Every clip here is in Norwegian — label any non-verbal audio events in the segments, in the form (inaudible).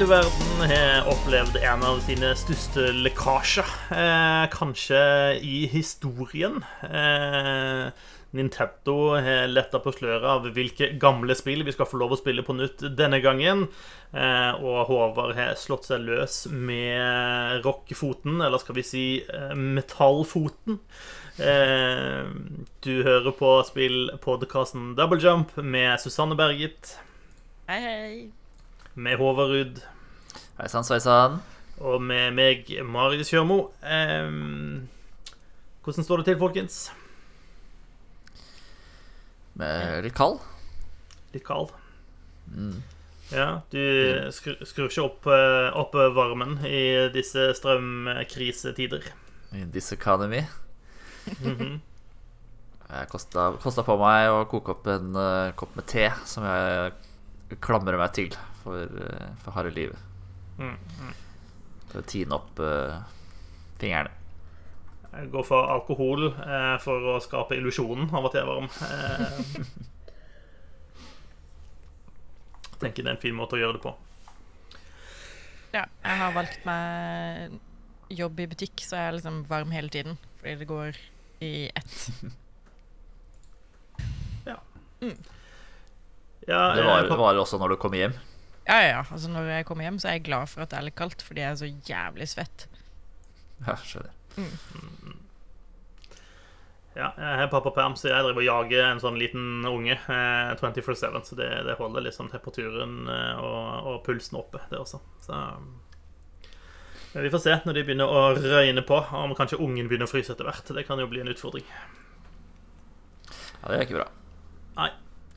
Spillverden har opplevd en av sine største lekkasjer, eh, kanskje i historien. Eh, Nintendo har letta på sløret av hvilke gamle spill vi skal få lov å spille på nytt denne gangen. Eh, og Håvard har slått seg løs med rockefoten, eller skal vi si eh, metallfoten. Eh, du hører på spillpodkasten Double Jump med Susanne Bergit, Hei, hei. med Håvard Ruud Hei sann, sveisann. og med meg, Marius Kjørmo. Eh, hvordan står det til, folkens? Med litt kald. Litt kald? Mm. Ja, du skru, skrur ikke opp, eh, opp varmen i disse strømkrisetider. I this economy. Mhm. (laughs) Jeg kosta på meg å koke opp en uh, kopp med te, som jeg klamrer meg til for, uh, for harde livet. Mm, mm. For å tine opp uh, fingrene. Jeg går for alkohol eh, for å skape illusjonen av at jeg er varm. Eh, (laughs) tenker det er en fin måte å gjøre det på. Ja, jeg har valgt meg jobb i butikk, så jeg er liksom varm hele tiden. Fordi det går i ett. (laughs) Ja, Det var, varer, var også når du kommer hjem. Ja, ja, ja. Altså, når jeg kommer hjem, så er jeg glad for at det er litt kaldt, fordi jeg er så jævlig svett. Ja, skjønner. Ja, jeg har pappaperm, så jeg driver og jager en sånn liten unge eh, 24-7, så det, det holder liksom temperaturen eh, og, og pulsen oppe, det også. Så men vi får se når de begynner å røyne på, om kanskje ungen begynner å fryse etter hvert. Det kan jo bli en utfordring. Ja, det er ikke bra. Nei.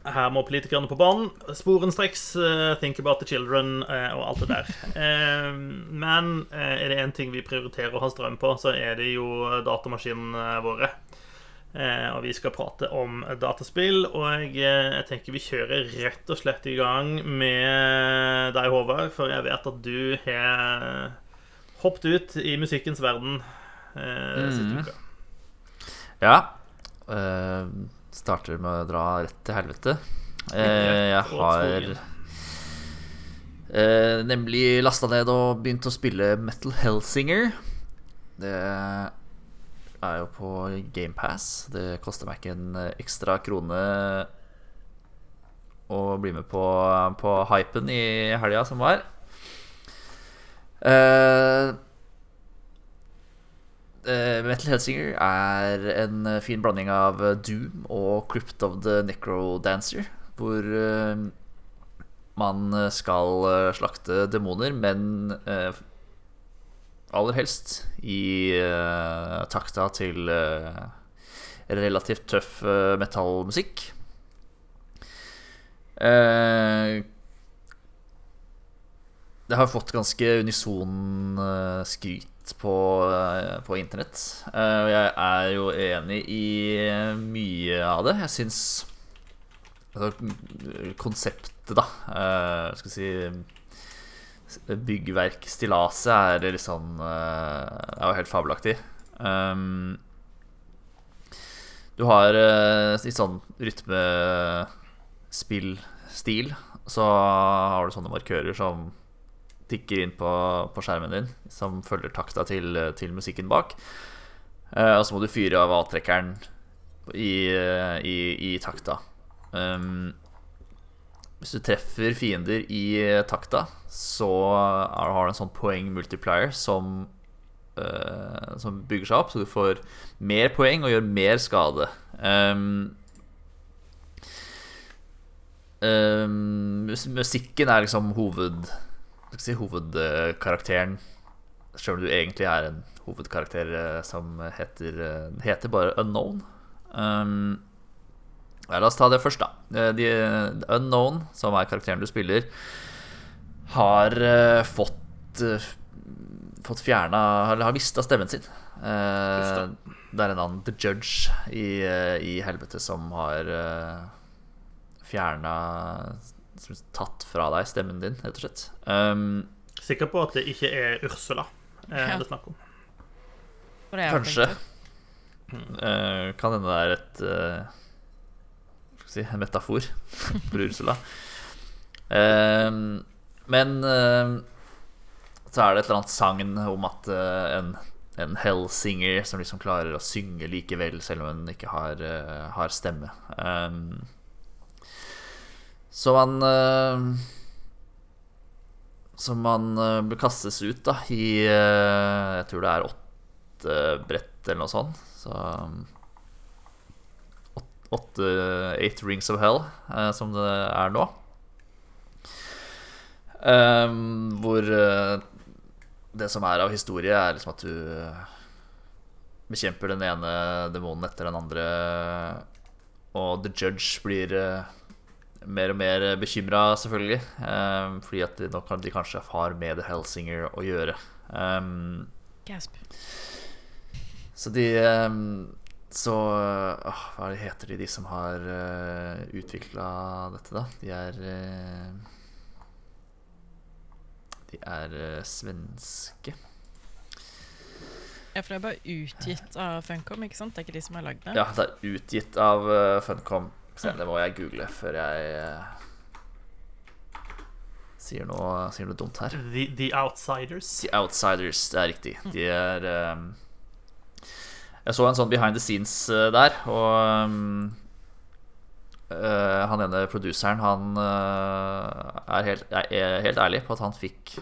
Her må politikerne på banen. Sporenstreks, Uh, think about the children uh, og alt det der. Uh, (laughs) men eh, er det én ting vi prioriterer å ha strøm på, så er det jo datamaskinene våre. Eh, og vi skal prate om dataspill, og jeg, eh, tenker vi kjører rett og slett i gang med deg, Håvard, for jeg vet at du har hoppet ut i musikkens verden eh, siste Mhm. uka. Ja. eh, starter med å dra rett til helvete. Eh, jeg har eh, nemlig lasta ned og begynt å spille Metal Hellsinger. Det er jo på GamePass. Det koster meg ikke en ekstra krone å bli med på, på hypen i helga som var. Eh, Metal Hellsinger er en eh, fin blanding av eh, Doom og Crypt of the Necrodancer, hvor eh, man eh, skal eh, slakte demoner, men eh, aller helst i eh, takta til eh, relativt tøff eh, metallmusikk. Eh, det har fått ganske unison eh, på, eh, på internett. Eh, og jeg er jo enig i eh, mye av det. Jeg syns altså, konseptet, da Skal vi si Byggverk, stillaset, er litt sånn er jo helt fabelaktig. Um, du har i sånn rytmespillstil. Så har du sånne markører som tikker inn på, på skjermen din, som følger takta til, til musikken bak. Uh, og så må du fyre av avtrekkeren i, i, i takta. Um, hvis du treffer fiender i takta, så har du en sånn poeng multiplier som, uh, som bygger seg opp, så du får mer poeng og gjør mer skade. Um, um, musikken er liksom hoved si hovedkarakteren. Selv om du egentlig er en hovedkarakter eh, som heter, eh, heter bare Unknown. Um, ja, la oss ta det først, da. Eh, De, The Unknown, som er karakteren du spiller, har fått uh, Fått fjerna Eller har mista stemmen sin. Uh, det er en annen The Judge i, i helvete som har uh, fjerna Tatt fra deg stemmen din, rett og slett. Um, Sikker på at det ikke er Ursula eh, Ja. det er snakk om. Det Kanskje. Eh, kan hende det er et uh, si, en metafor (laughs) for Ursula. Um, Men uh, så er det et eller annet sagn om at uh, en, en hellsinger som liksom klarer å synge likevel, selv om hun ikke har, uh, har stemme. Um, så han Som han man eh, kastes ut da i eh, Jeg tror det er åtte brett eller noe sånt. Så åtte Eight Rings of Hell, eh, som det er nå. Hvor eh, det som er av historie, er liksom at du eh, bekjemper den ene demonen etter den andre, og The Judge blir eh, mer og mer bekymra, selvfølgelig. Um, fordi at nå kan de kanskje har med The Hellsinger å gjøre. Um, Gasp. så de um, Så åh, Hva heter de, de som har uh, utvikla dette, da? De er uh, De er uh, svenske. Ja, for det er bare utgitt av Funcom, ikke sant? Det er ikke de som har lagd det? Ja, det er utgitt av uh, Funcom. Se, det må jeg google før jeg eh, sier, noe, sier noe dumt her. The, the Outsiders. The Outsiders, det er riktig. De er um, Jeg så en sånn behind the scenes uh, der, og um, uh, han ene produseren, han uh, er, helt, er helt ærlig på at han fikk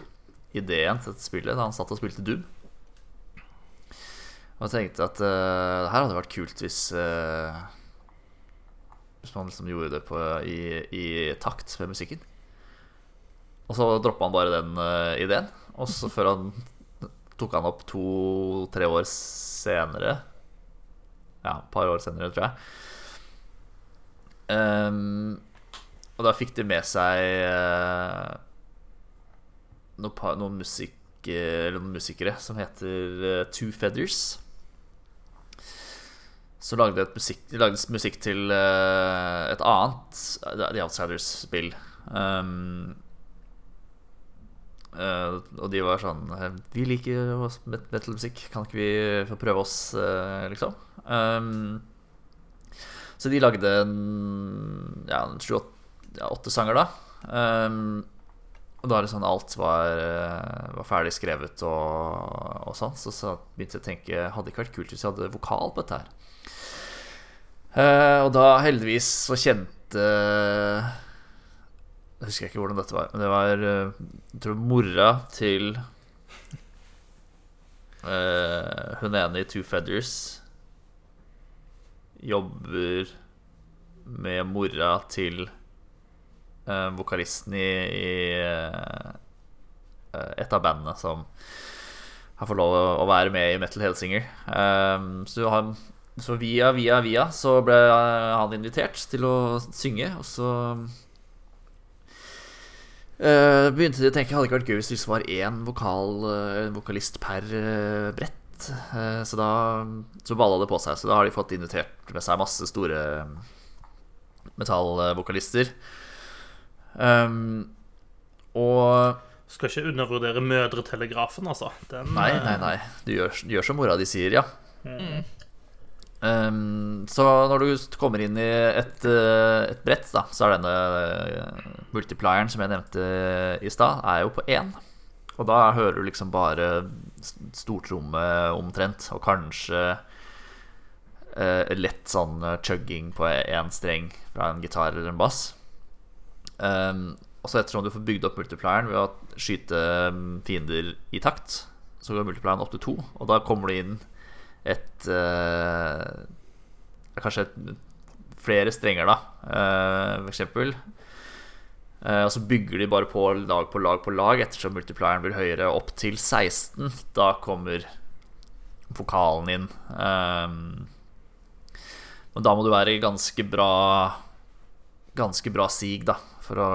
ideen til dette spillet da han satt og spilte Doom. Og tenkte at uh, det her hadde vært kult hvis uh, Hvis man liksom gjorde det på, i, i takt med musikken. Og så droppa han bare den uh, ideen. Og så før han tok han opp to-tre år senere Ja, et par år senere, tror jeg. Um, og da fikk de med seg uh, noen, par, noen, musik, noen musikere som heter uh, Two Feathers. Så lagde de musikk, musikk til uh, et annet The Outsiders-spill. Um, uh, og de var sånn eh, Vi liker metal-musikk, kan ikke vi få prøve oss, uh, liksom? Um, så de lagde en, ja, en sju, åtte, ja, åtte sanger, da. Um, og da liksom alt var, eh, var ferdig skrevet og, og sånn. Så, så begynte jeg å tenke Hadde det ikke vært kult hvis jeg hadde vokal på dette her? Eh, og da heldigvis så kjente jeg husker ikke hvordan dette var, men det var uh, Jeg tror mora til eh, hun ene i Two Feathers jobber med mora til vokalisten i, i et av bandene som har fått lov å være med i Metal Helsinger. Um, så, han, så via, via, via så ble han invitert til å synge, og så uh, begynte de å tenke Hadde ikke vært gøy hvis det var én vokal, uh, vokalist per uh, brett. Så da Så balla det på seg. Så da har de fått invitert med seg masse store metallvokalister. Um, og Skal ikke undervurdere Mødretelegrafen, altså. Den, Nei, nei, nei. Du gjør, du gjør som mora di sier, ja. Mm. Um, så når du kommer inn i et, eh, et brett, da, så er denne eh, multiplieren som jeg nevnte i stad, er jo på én. Og da hører du liksom bare stortrommet omtrent, og kanskje uh, lett sånn chugging på én streng fra en gitar eller en bass. Um, og så ettersom du får bygd opp multiplieren ved å skyte um, fiender i takt, så går multiplieren opp til to, og da kommer du inn et uh, Kanskje et, flere strenger, da, uh, for eksempel. Eh, og så bygger de bare på lag på lag på lag ettersom multiplieren blir høyere, opp til 16. Da kommer vokalen inn. Men da må du være i ganske bra Ganske bra sig, da, for å,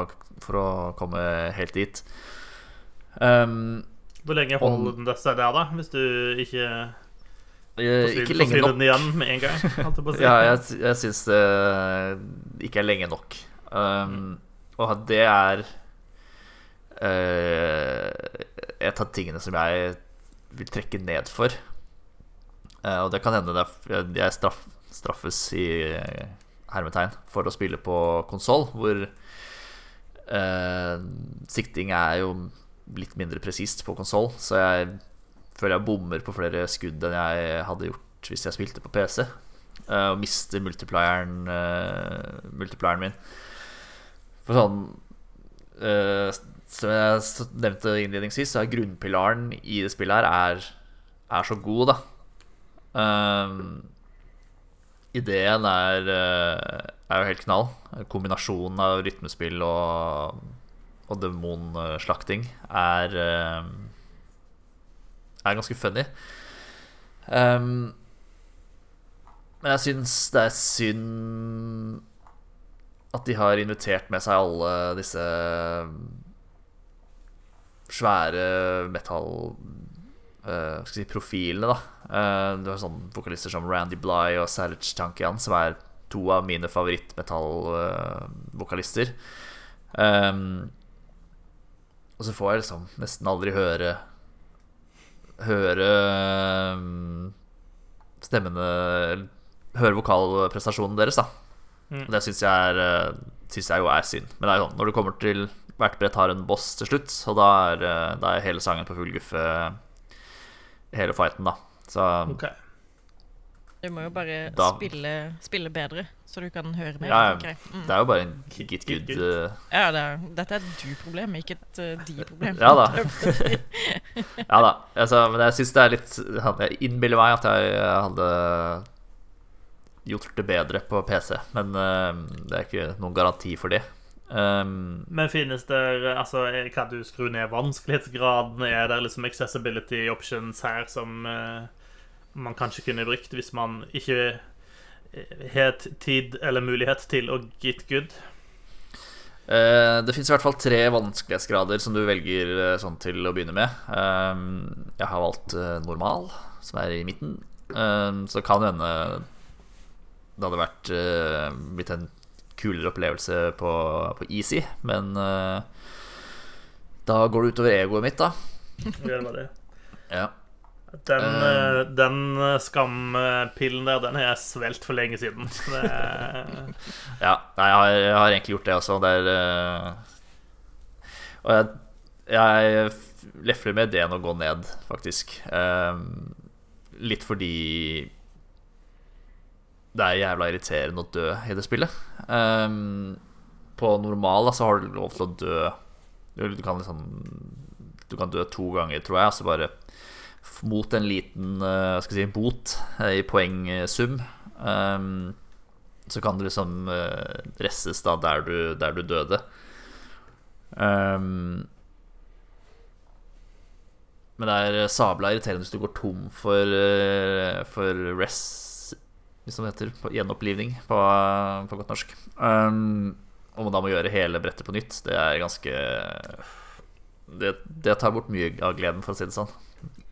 for å komme helt dit. Um, Hvor lenge holder den seg der, da? Hvis du ikke ikke lenge nok. igjen med en gang? (laughs) jeg. Ja, jeg, jeg syns det ikke er lenge nok. Um, og det er uh, et av tingene som jeg vil trekke ned for. Uh, og det kan hende er, jeg straff, straffes i hermetegn for å spille på konsoll, hvor uh, sikting er jo litt mindre presist på konsoll, så jeg føler jeg bommer på flere skudd enn jeg hadde gjort hvis jeg spilte på PC. eh, og mister multiplieren, eh, multiplieren min. For sånn eh, Som jeg nevnte innledningsvis, så er grunnpilaren i det spillet her er, er så god, da. Um, ideen er, er jo helt knall. Kombinasjonen av rytmespill og, og demonslakting er eh, Er ganske funny. Um, men jeg syns det er synd at de har invitert med seg alle disse svære metal Uh, skal si, profilene, da. Uh, du har sånne vokalister som Randy Bly og Sarich Tankian, som er to av mine favorittmetallvokalister. Um, og så får jeg liksom nesten aldri høre Høre um, stemmene Høre vokalprestasjonen deres, da. Mm. Det syns jeg, er, eh, synes jeg jo er synd. Men det er jo sånn, når du kommer til hvert brett har en boss til slutt, og da er, eh, da er hele sangen på full guffe hele fighten, da. Så Ok. Du må jo bare Da- spille, spille bedre, så du kan høre mer. Ja, okay. Mm. det er jo bare en Git, git git, good eh, Ja, det er, dette er et du-problem, ikke et uh, de-problem. Ja da. (laughs) (laughs) Ja da. Altså, men jeg syns det er litt Jeg innbiller meg at jeg hadde gjort det bedre på PC, men uh, det er ikke noen garanti for det. Um, Men finnes det altså, Kan du skru ned vanskelighetsgraden? Er det liksom accessibility options her som eh, man kanskje kunne brukt hvis man ikke eh, har tid eller mulighet til å get good? Eh, det fins i hvert fall tre vanskelighetsgrader som du velger eh, sånn til å begynne med. Jeg har valgt eh, normal, som er i midten. Så kan det hende det hadde vært eh, blitt en kulere opplevelse på, på easy, men eh, da går det utover egoet mitt, da. Det bare det. Ja. Den, eh, den eh, skampillen der, den har jeg svelt for lenge siden. (laughs) Ja, jeg har, jeg har egentlig gjort det også. Det er uh, Og jeg, jeg lefler med ideen å gå ned, faktisk. Uh, litt fordi det er jævla irriterende å dø i det spillet. Um, på normal så har du lov til å dø Du kan liksom Du kan dø to ganger, tror jeg. Altså bare f- mot en liten eh, si, bot eh, i poengsum. Um, så kan du liksom uh, resses da der du, der du døde. Um, men det er sabla irriterende hvis du går tom for, for res, hvis det heter, gjenopplivning på, på godt norsk. Um, og man da må gjøre hele brettet på nytt. Det er ganske Det, det tar bort mye av gleden, for å si det sånn.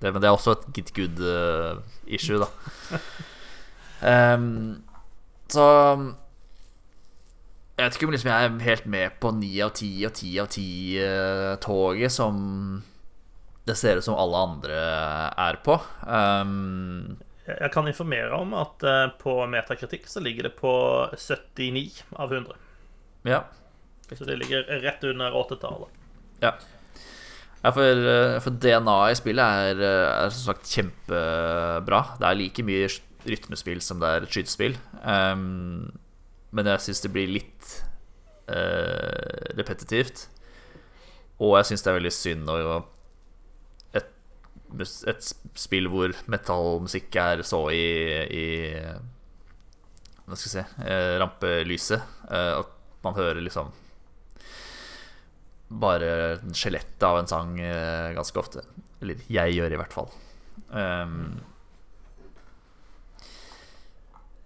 Det, men det er også et git good-issue, da. Um, (laughs) så Jeg vet ikke om liksom jeg er helt med på ni av ti og ti av ti-toget som det ser ut som alle andre er på. Um, jeg kan informere om at eh, på metakritikk så ligger det på 79 av 100. ja. Så det ligger rett under åttetallet. Ja. Ja, for, eh, for DNA i spillet er, eh, er som sagt kjempebra. Det er like mye rytmespill som det er et skytespill. Um, men jeg syns det blir litt uh, repetitivt. Og jeg syns det er veldig synd å et, et spill hvor metallmusikk er så i, i Hva skal jeg si rampelyset. Uh, at man hører liksom bare skjelettet av en sang eh, ganske ofte. Eller jeg gjør i hvert fall. Um,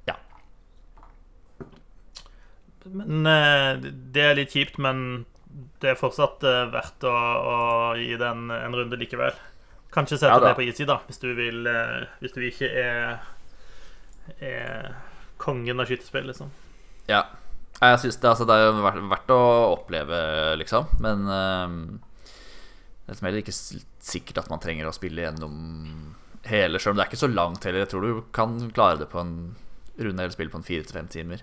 ja. Men eh, det er litt kjipt, men det er fortsatt eh, verdt å, å gi det en, en runde likevel. Kanskje sette Ja det på easy, da, hvis du vil Hvis du ikke er, er kongen av skytespill, liksom. ja. Jeg synes det, altså, det er jo verdt, verdt å oppleve, liksom. Men uh, det er heller ikke sikkert at man trenger å spille gjennom hele, selv om det er ikke så langt heller. Jeg tror du kan klare det på en runde eller spille på en fire til fem timer.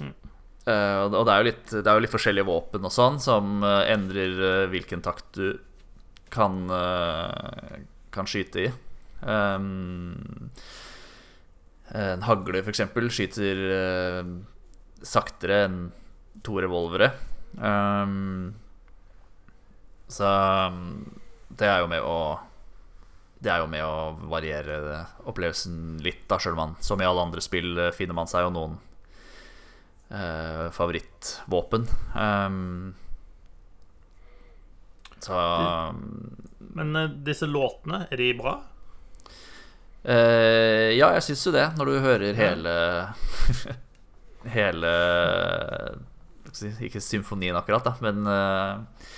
Mm. Uh, og det er, jo litt, det er jo litt forskjellige våpen og sånn som uh, endrer eh, hvilken takt du kan, kan skyte i. Um, en hagle, for eksempel, skyter saktere enn to revolvere. Um, så um, det er jo med å Det er jo med å variere opplevelsen litt, da, sjøl man som i alle andre spill eh, finner man seg jo noen uh, favorittvåpen. Um, så Men uh, disse låtene, er de bra? Uh, ja, jeg syns jo det, når du hører hele (laughs) Hele Ikke symfonien akkurat, da, men eh,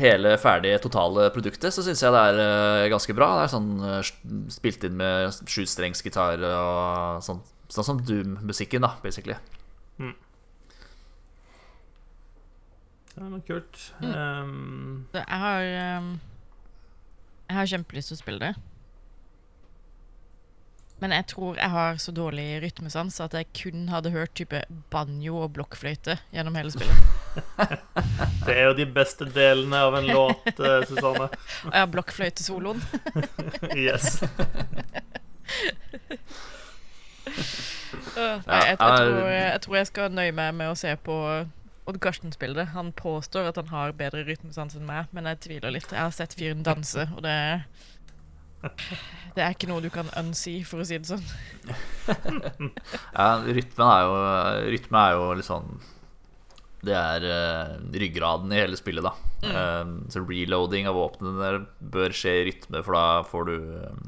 hele ferdige, totale produktet, så syns jeg det er eh, ganske bra. Det er sånn eh, spilt inn med sjustrengsgitar og sånn, sånn som Doom-musikken, da, basically. Ja, men kult. Mm. Um, jeg har um, Jeg har kjempelyst til å spille det. Men jeg tror jeg har så dårlig rytmesans at jeg kun hadde hørt type banjo og blokkfløyte gjennom hele spillet. (laughs) det er jo de beste delene av en låt, uh, (laughs) Susanne. Og ja, blokkfløytesoloen. (laughs) Yes. Nei, jeg, jeg, tror, jeg tror jeg skal nøye meg med å se på Odd Karsten spille. Han påstår at han har bedre rytmesans enn meg, men jeg tviler litt. Jeg har sett fyren danse, og det (laughs) Det er ikke noe du kan unsee, for å si det sånn. (laughs) Ja, rytmen er jo Rytme er jo litt sånn Det er uh, ryggraden i hele spillet, da. Eh, så reloading av våpnene bør skje i rytme, for da får du eh,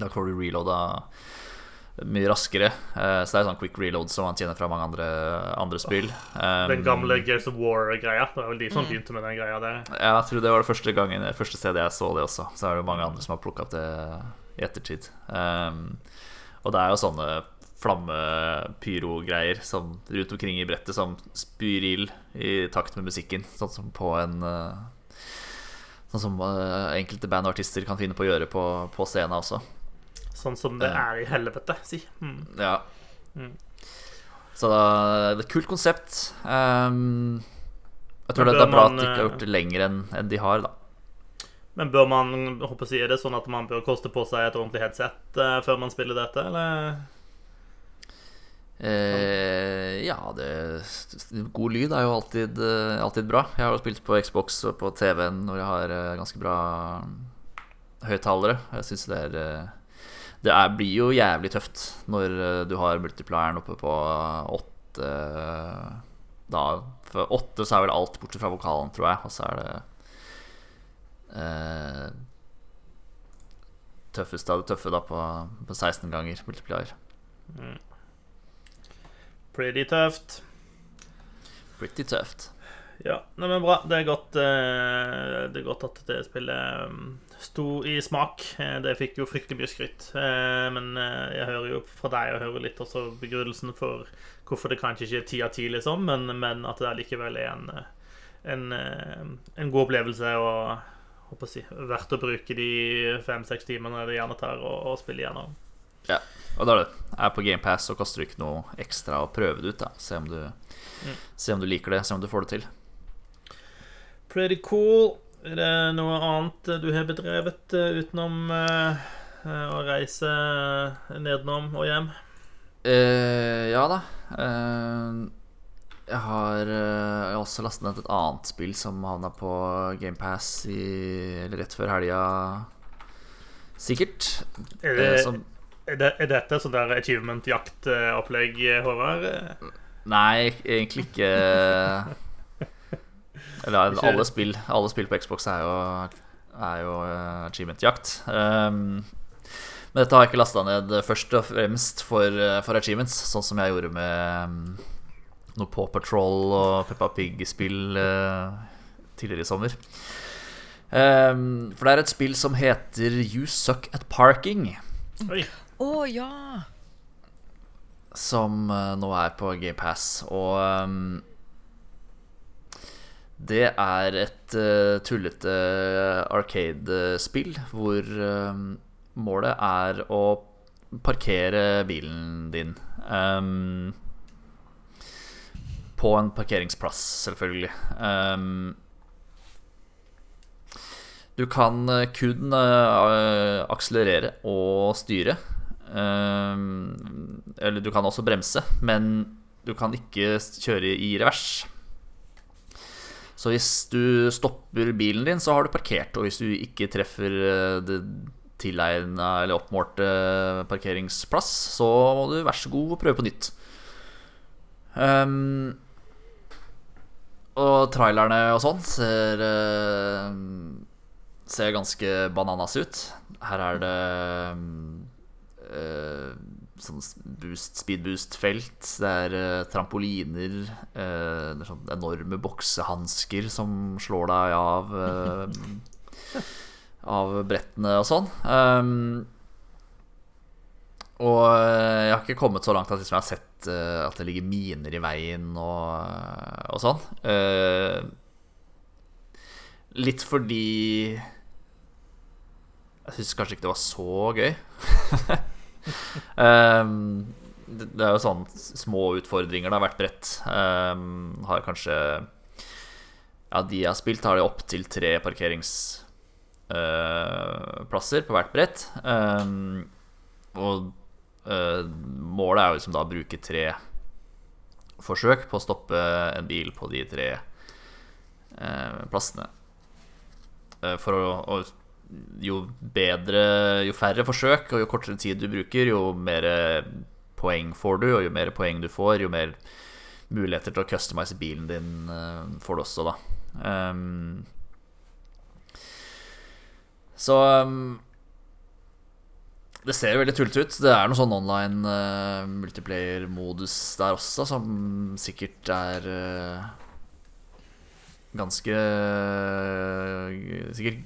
Da får du reloada mye raskere. Eh, så det er sånn quick reload som man tjener fra mange andre, andre spill. Eh, Den gamle Gears of War-greia. Det var vel de som Mm. begynte med den greia der. Ja, jeg tror det var det første gangen Første stedet jeg så det også. Så er det jo mange andre som har plukka opp det i ettertid. Um, og det er jo sånne flammepyro-greier som rundt omkring i brettet som spyr ild i takt med musikken. Sånn som på en uh, Sånn som uh, enkelte band og artister kan finne på å gjøre på, på scenen også. Sånn som det Ja. er i helvete, si. Mm. Ja. Mm. Så det er et kult konsept. Um, jeg tror det, det er bra man, at de ikke har eh, gjort det lenger enn en de har, da. Men bør man håper si, er det sånn at man bør koste på seg et ordentlig headset uh, før man spiller dette, eller? Eh, ja, det God lyd er jo alltid, eh, alltid bra. Jeg har jo spilt på Xbox og på TV-en når jeg har eh, ganske bra høyttalere. Jeg syns det er eh, Det er, blir jo jævlig tøft når eh, du har multiplieren oppe på åtte Da For åtte så er vel alt bortsett fra vokalen, tror jeg. Og så er det eh, tøffeste av det tøffe da på, på 16 ganger multiplier. Pretty tøft. Pretty tøft. Ja, nei, men bra. Det er godt, eh, det er godt at det spillet mm, sto i smak. Eh, Det fikk jo fryktelig mye skryt. Eh, Men eh, jeg hører jo fra deg og hører litt også begrunnelsen for hvorfor det kanskje ikke er ti av ti, liksom, men, men at det allikevel er en, en, en god opplevelse og håper å si, verdt å bruke de fem-seks timene det gjerne tar å, å spille gjennom. Ja, og da er det er på GamePass, så kaster du ikke noe ekstra og prøve det ut. da Se om du, se om du liker det, se om du får det til. Pretty cool. Er det noe annet du har bedrevet eh, utenom eh, eh, å reise nedenom og hjem? Eh, ja da. Eh, jeg har, eh, også lastet ned et annet spill som havna på GamePass rett før helga. Sikkert. Er, det, som, er, det, er dette sånn der achievement-jaktopplegg, Håvard? nei, egentlig ikke. Eller alle spill, alle spill på Xbox er jo, er jo eh, achievement-jakt. Um, men dette har jeg ikke lasta ned først og fremst for, eh, for achievements, sånn som jeg gjorde med um, noe Paw Patrol og Peppa Pig-spill uh, tidligere i sommer. Um, for det er et spill som heter You Suck at Parking, Oi. Oh, ja! som uh, nå er på GamePass. Og um, det er et uh, tullete arcade-spill hvor um, målet er å parkere bilen din. Um, på en parkeringsplass, selvfølgelig. Um, du kan eh, kun uh, akselerere og styre. Eller du kan også bremse, men du kan ikke kjøre i revers. Så hvis du stopper bilen din, så har du parkert. Og hvis du ikke treffer det tilegna eller oppmålte parkeringsplass, så må du vær så god prøve på nytt. Um, og trailerne og sånn ser uh, Ser ganske bananas ut. Her er det uh, sånn boost, speed boost-felt. Det er uh, trampoliner. Uh, det er sånne enorme boksehansker som slår deg av Av brettene og sånn. Um, og jeg har ikke kommet så langt at liksom jeg har sett uh, at det ligger miner i veien og, og sånn. Uh, litt fordi Jeg syns kanskje ikke det var så gøy. (laughs) um, (laughs) det, det, er jo sånn små utfordringer da hvert brett. Um, har kanskje Ja, de jeg har spilt, har det opptil tre parkeringsplasser uh, på hvert brett. Um, og Uh, målet er jo liksom da å bruke tre forsøk på å stoppe en bil på de tre uh, plassene. For å, å, Jo bedre Jo færre forsøk og jo kortere tid du bruker, jo mer poeng får du, og jo mer poeng du får, jo mer muligheter til å customize bilen din får du også, da. Um, så um, det ser jo veldig tullete ut. Det er noe sånn online uh, multiplayer-modus der også, som sikkert er uh, ganske uh, Sikkert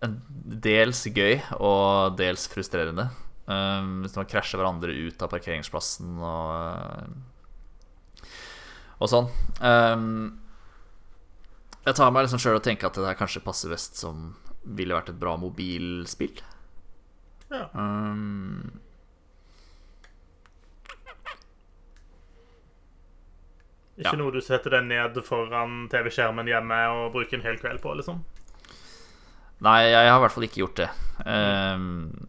dels gøy og dels frustrerende. Um, hvis man krasjer hverandre ut av parkeringsplassen og, og sånn. Um, jeg tar meg liksom sjøl og tenker at det her kanskje passer best som ville vært et bra mobilspill. Ja. Um, Ikke Ja. noe du setter deg ned foran TV-skjermen hjemme og bruker en hel kveld på, liksom? Nei, jeg har i hvert fall ikke gjort det. Um,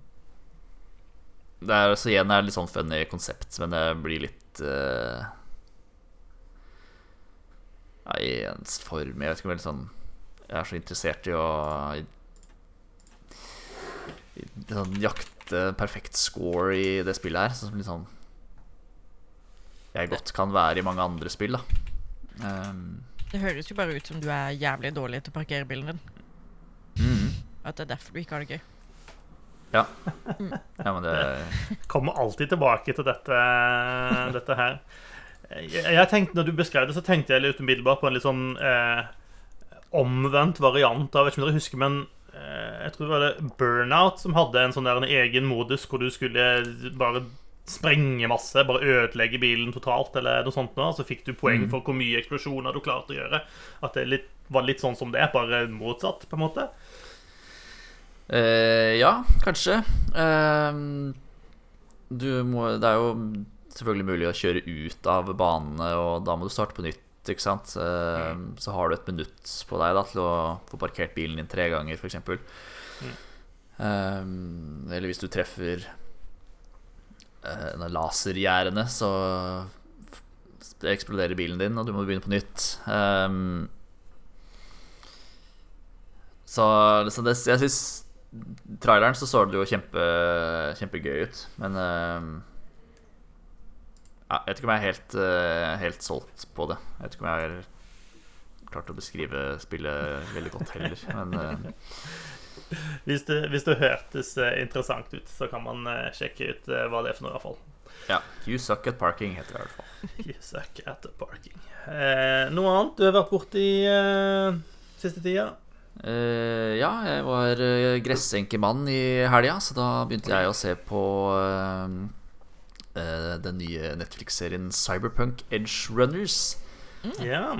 det er så igjen er det litt sånn funny konsept, men det blir litt uh, Nei, ens form Jeg vet ikke om jeg er sånn Jeg er så interessert i å i, i, sånn, jakte perfekt score i det spillet her. Sånn litt sånn Jeg godt kan være i mange andre spill, da. Um, Det høres jo bare ut som du er jævlig dårlig til å parkere bilen din. Mhm. At det er derfor du ikke har det gøy. Ja. (laughs) ja, men det Kommer alltid tilbake til dette, dette her. Jeg, jeg tenkte, når du beskrev det, så tenkte jeg litt umiddelbart på en litt sånn eh, omvendt variant av Jeg vet ikke om dere husker, men eh, jeg tror det var det Burnout som hadde en sånn der en egen modus hvor du skulle bare sprenge masse, bare ødelegge bilen totalt, eller noe sånt. Nå. Så fikk du poeng for hvor mye eksplosjoner du klarte å gjøre. At det litt, var litt sånn som det, bare motsatt, på en måte. Eh, ja, kanskje. Uh, du må Det er jo selvfølgelig mulig å kjøre ut av banene, og da må du starte på nytt, ikke sant. Ehm, Så har du et minutt på deg da til å få parkert bilen din tre ganger, f.eks. Um, eller hvis du treffer uh, lasergjerdene, så eksploderer bilen din, og du må begynne på nytt. Ehm, så, så det, jeg syns traileren så så det jo kjempe, kjempegøy ut, men eh, ja, Jeg vet ikke om jeg er helt, eh, helt solgt på det. Jeg vet ikke om jeg har klart å beskrive spillet veldig godt heller, (laughs) men eh, Hvis det, hvis det hørtes eh, interessant ut, så kan man eh, sjekke ut hva det er for noe, i hvert fall. ja. You Suck at Parking heter det i hvert fall. (laughs) You suck at parking. Eh, noe annet du har vært borti eh, siste tida? Eh, ja, jeg var uh, gressenkemann i helga, så da begynte jeg å se på uh, eh, den nye Netflix-serien Cyberpunk Edge Runners. Ja.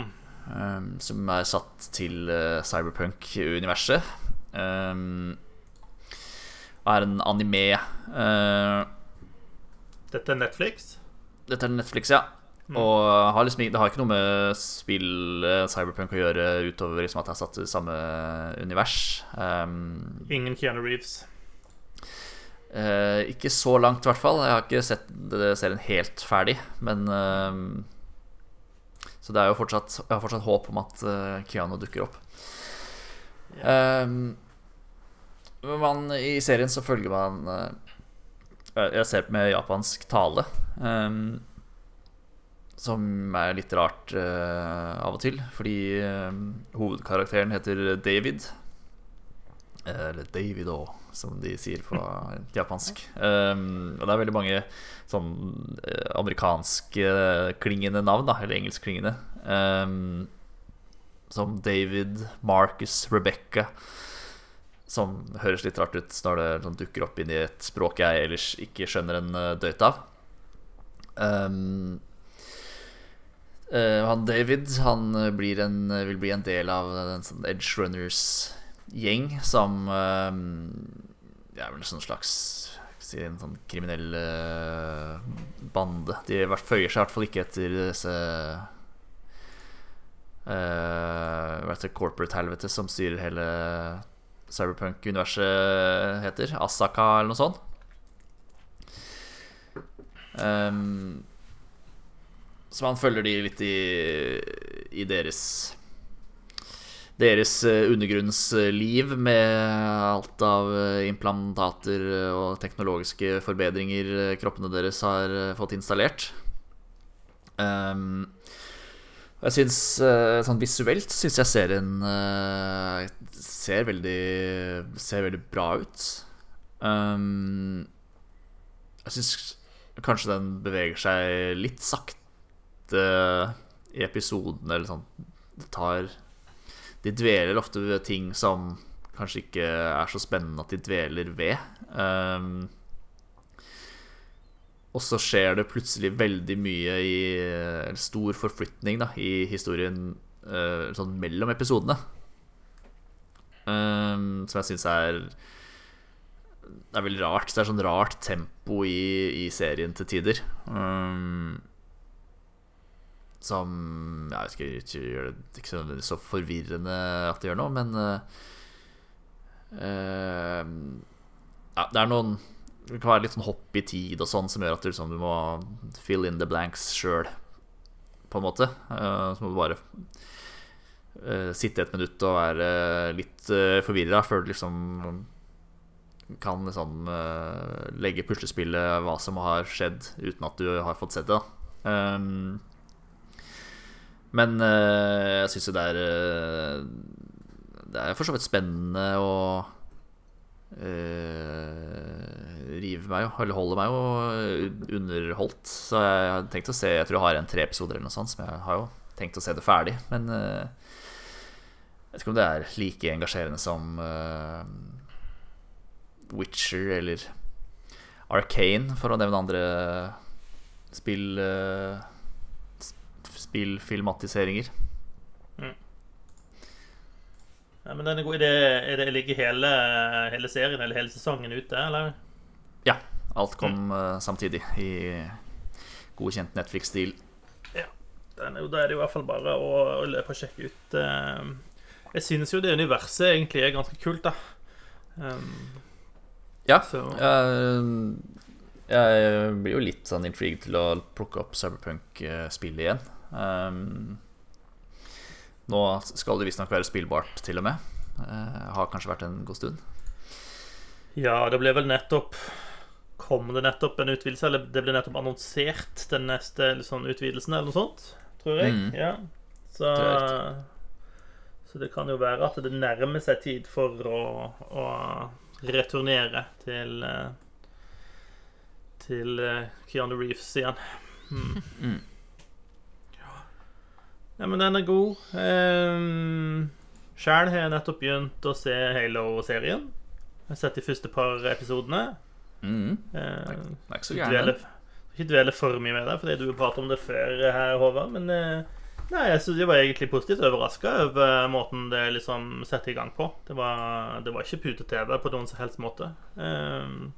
Um, som er satt til uh, cyberpunk-universet. Um, er en anime uh, Dette er Netflix. Dette er Netflix, ja. Og har liksom, det har ikke noe med spill eh, Cyberpunk å gjøre utover liksom at det er satt i samme univers. Um, Ingen Keanu Reeves. Uh, ikke så langt, i hvert fall. Jeg har ikke sett serien helt ferdig, men uh, Så det er jo fortsatt Jeg har fortsatt håp om at uh, Keanu dukker opp. Um, man, I serien så følger man Jeg ser på med japansk tale. ehm, som er litt rart uh, av og til, fordi uh, hovedkarakteren heter David. Eh, Eller David òg, som de sier på (laughs) japansk. Um, og det er veldig mange sånn amerikanskklingende navn, da, eller engelskklingende. Um, som David, Marcus, Rebecca. Som høres litt rart ut når det sånn, dukker opp inn i et språk jeg ellers ikke skjønner en døyt av. Um, eh, han David han eh, blir en, vil bli en del av en sånn Edge Runners-gjeng som uh, Det er vel en sånn slags si, en sånn kriminell uh, bande. De føyer seg i hvert fall ikke etter disse uh, Hva heter corporate-helvete som styrer hele cyberpunk-universet heter. Asaka eller noe sånt. Um, så man følger de litt i, i deres deres eh, undergrunnsliv med alt av eh, implantater og teknologiske forbedringer eh, kroppene deres har eh, fått installert. Um, jeg syns sånn visuelt syns jeg serien eh, ser veldig ser veldig bra ut. Um, jeg syns kanskje den beveger seg litt sakte i episodene, eller sånn. Det tar De dveler ofte ved ting som kanskje ikke er så spennende at de dveler ved. Um, og så skjer det plutselig veldig mye i en stor forflytning da, i historien uh, sånn mellom episodene. Um, som jeg syns er Det er veldig rart. Det er sånn rart tempo i, i serien til tider. Um, som Jeg vet ikke, gjøre det ikke så, så forvirrende at det gjør noe, men uh, Ja, det er noen Det kan være litt sånn hopp i tid og sånn som gjør at du, liksom, du må fill in the blanks sjøl, på en måte. Uh, så må du bare uh, sitte et minutt og være litt uh, forvirra før du liksom kan liksom legge puslespillet hva som har skjedd, uten at du har fått sett det. um, men eh, jeg syns jo det er eh, Det er for så vidt spennende å uh, rive meg jo, eller holde meg jo underholdt. Så jeg har tenkt å se Jeg tror jeg har en tre episoder eller noe sånt, som jeg har jo tenkt å se det ferdig. Men uh, jeg vet ikke om det er like engasjerende som uh, Witcher eller Arcane, for å nevne andre spill uh, spillfilmatiseringer. Ja, men den er god. idé. er det ligger hele, hele serien eller hele sesongen ute, eller? Ja. Alt kom eh, samtidig i godkjent Netflix-stil. Er, da er det jo i hvert fall bare å, å løpe og sjekke ut. Uh, jeg synes jo det universet egentlig er ganske kult, da. Um, Ja. så Jeg, jeg blir jo litt sånn intrigued til å plukke opp Cyberpunk-spillet igjen. Um, nå skal det visstnok være spillbart, til og med. Uh, har kanskje vært en god stund. Ja, det ble vel nettopp Kom det nettopp en utvidelse, eller det ble nettopp annonsert den neste sånn utvidelsen, eller noe sånt, tror jeg. Mm. Ja. Så, så det kan jo være at det nærmer seg tid for å, å returnere til eh, Til eh, Keanu Reeves igjen. Mm. Ja, men den er god. Um, Sjæl har jeg nettopp begynt å se Halo-serien. Jeg har sett de første par episodene. Mm. Uh, Det er ikke så gærent. ikke dvele for mye med det, fordi du har pratet om det før her, Håvard. Men uh, nei, jeg synes jeg var egentlig positivt overraska over måten det liksom setter i gang på. Det var, det var ikke pute-TV på noen som helst måte. Um,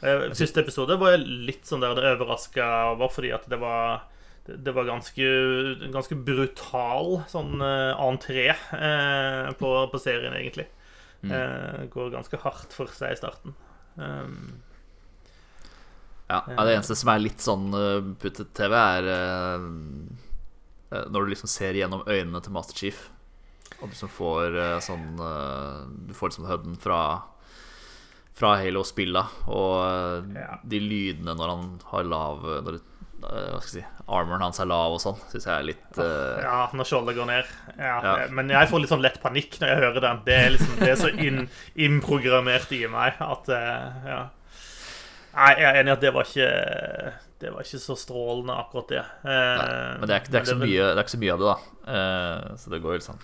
eh, første episode var jeg litt sånn der det overraska over, fordi at det var det, det var ganske, ganske brutal sånn uh, entré uh, på, på, serien, egentlig. Mm. Uh, går ganske hardt for seg i starten. Um, ja, Det eneste som er litt sånn puttet TV, er når du liksom ser gjennom øynene til Master Chief, og du liksom får sånn Du får liksom hødden fra fra Halo-spilla, og de lydene når han har lav Når Eh, hva skal jeg si armoren hans er lav og sånn, syns jeg er litt uh... Ja, når skjoldet går ned. Ja. Ja. Men jeg får litt sånn lett panikk når jeg hører den. Det er liksom Det er så inn, innprogrammert i meg at uh, Ja. Nei, jeg er enig i at det var ikke Det var ikke så strålende, akkurat det. Uh, Nei, men det er, det, er mye, det er, ikke så mye, av det, da. så det går jo sånn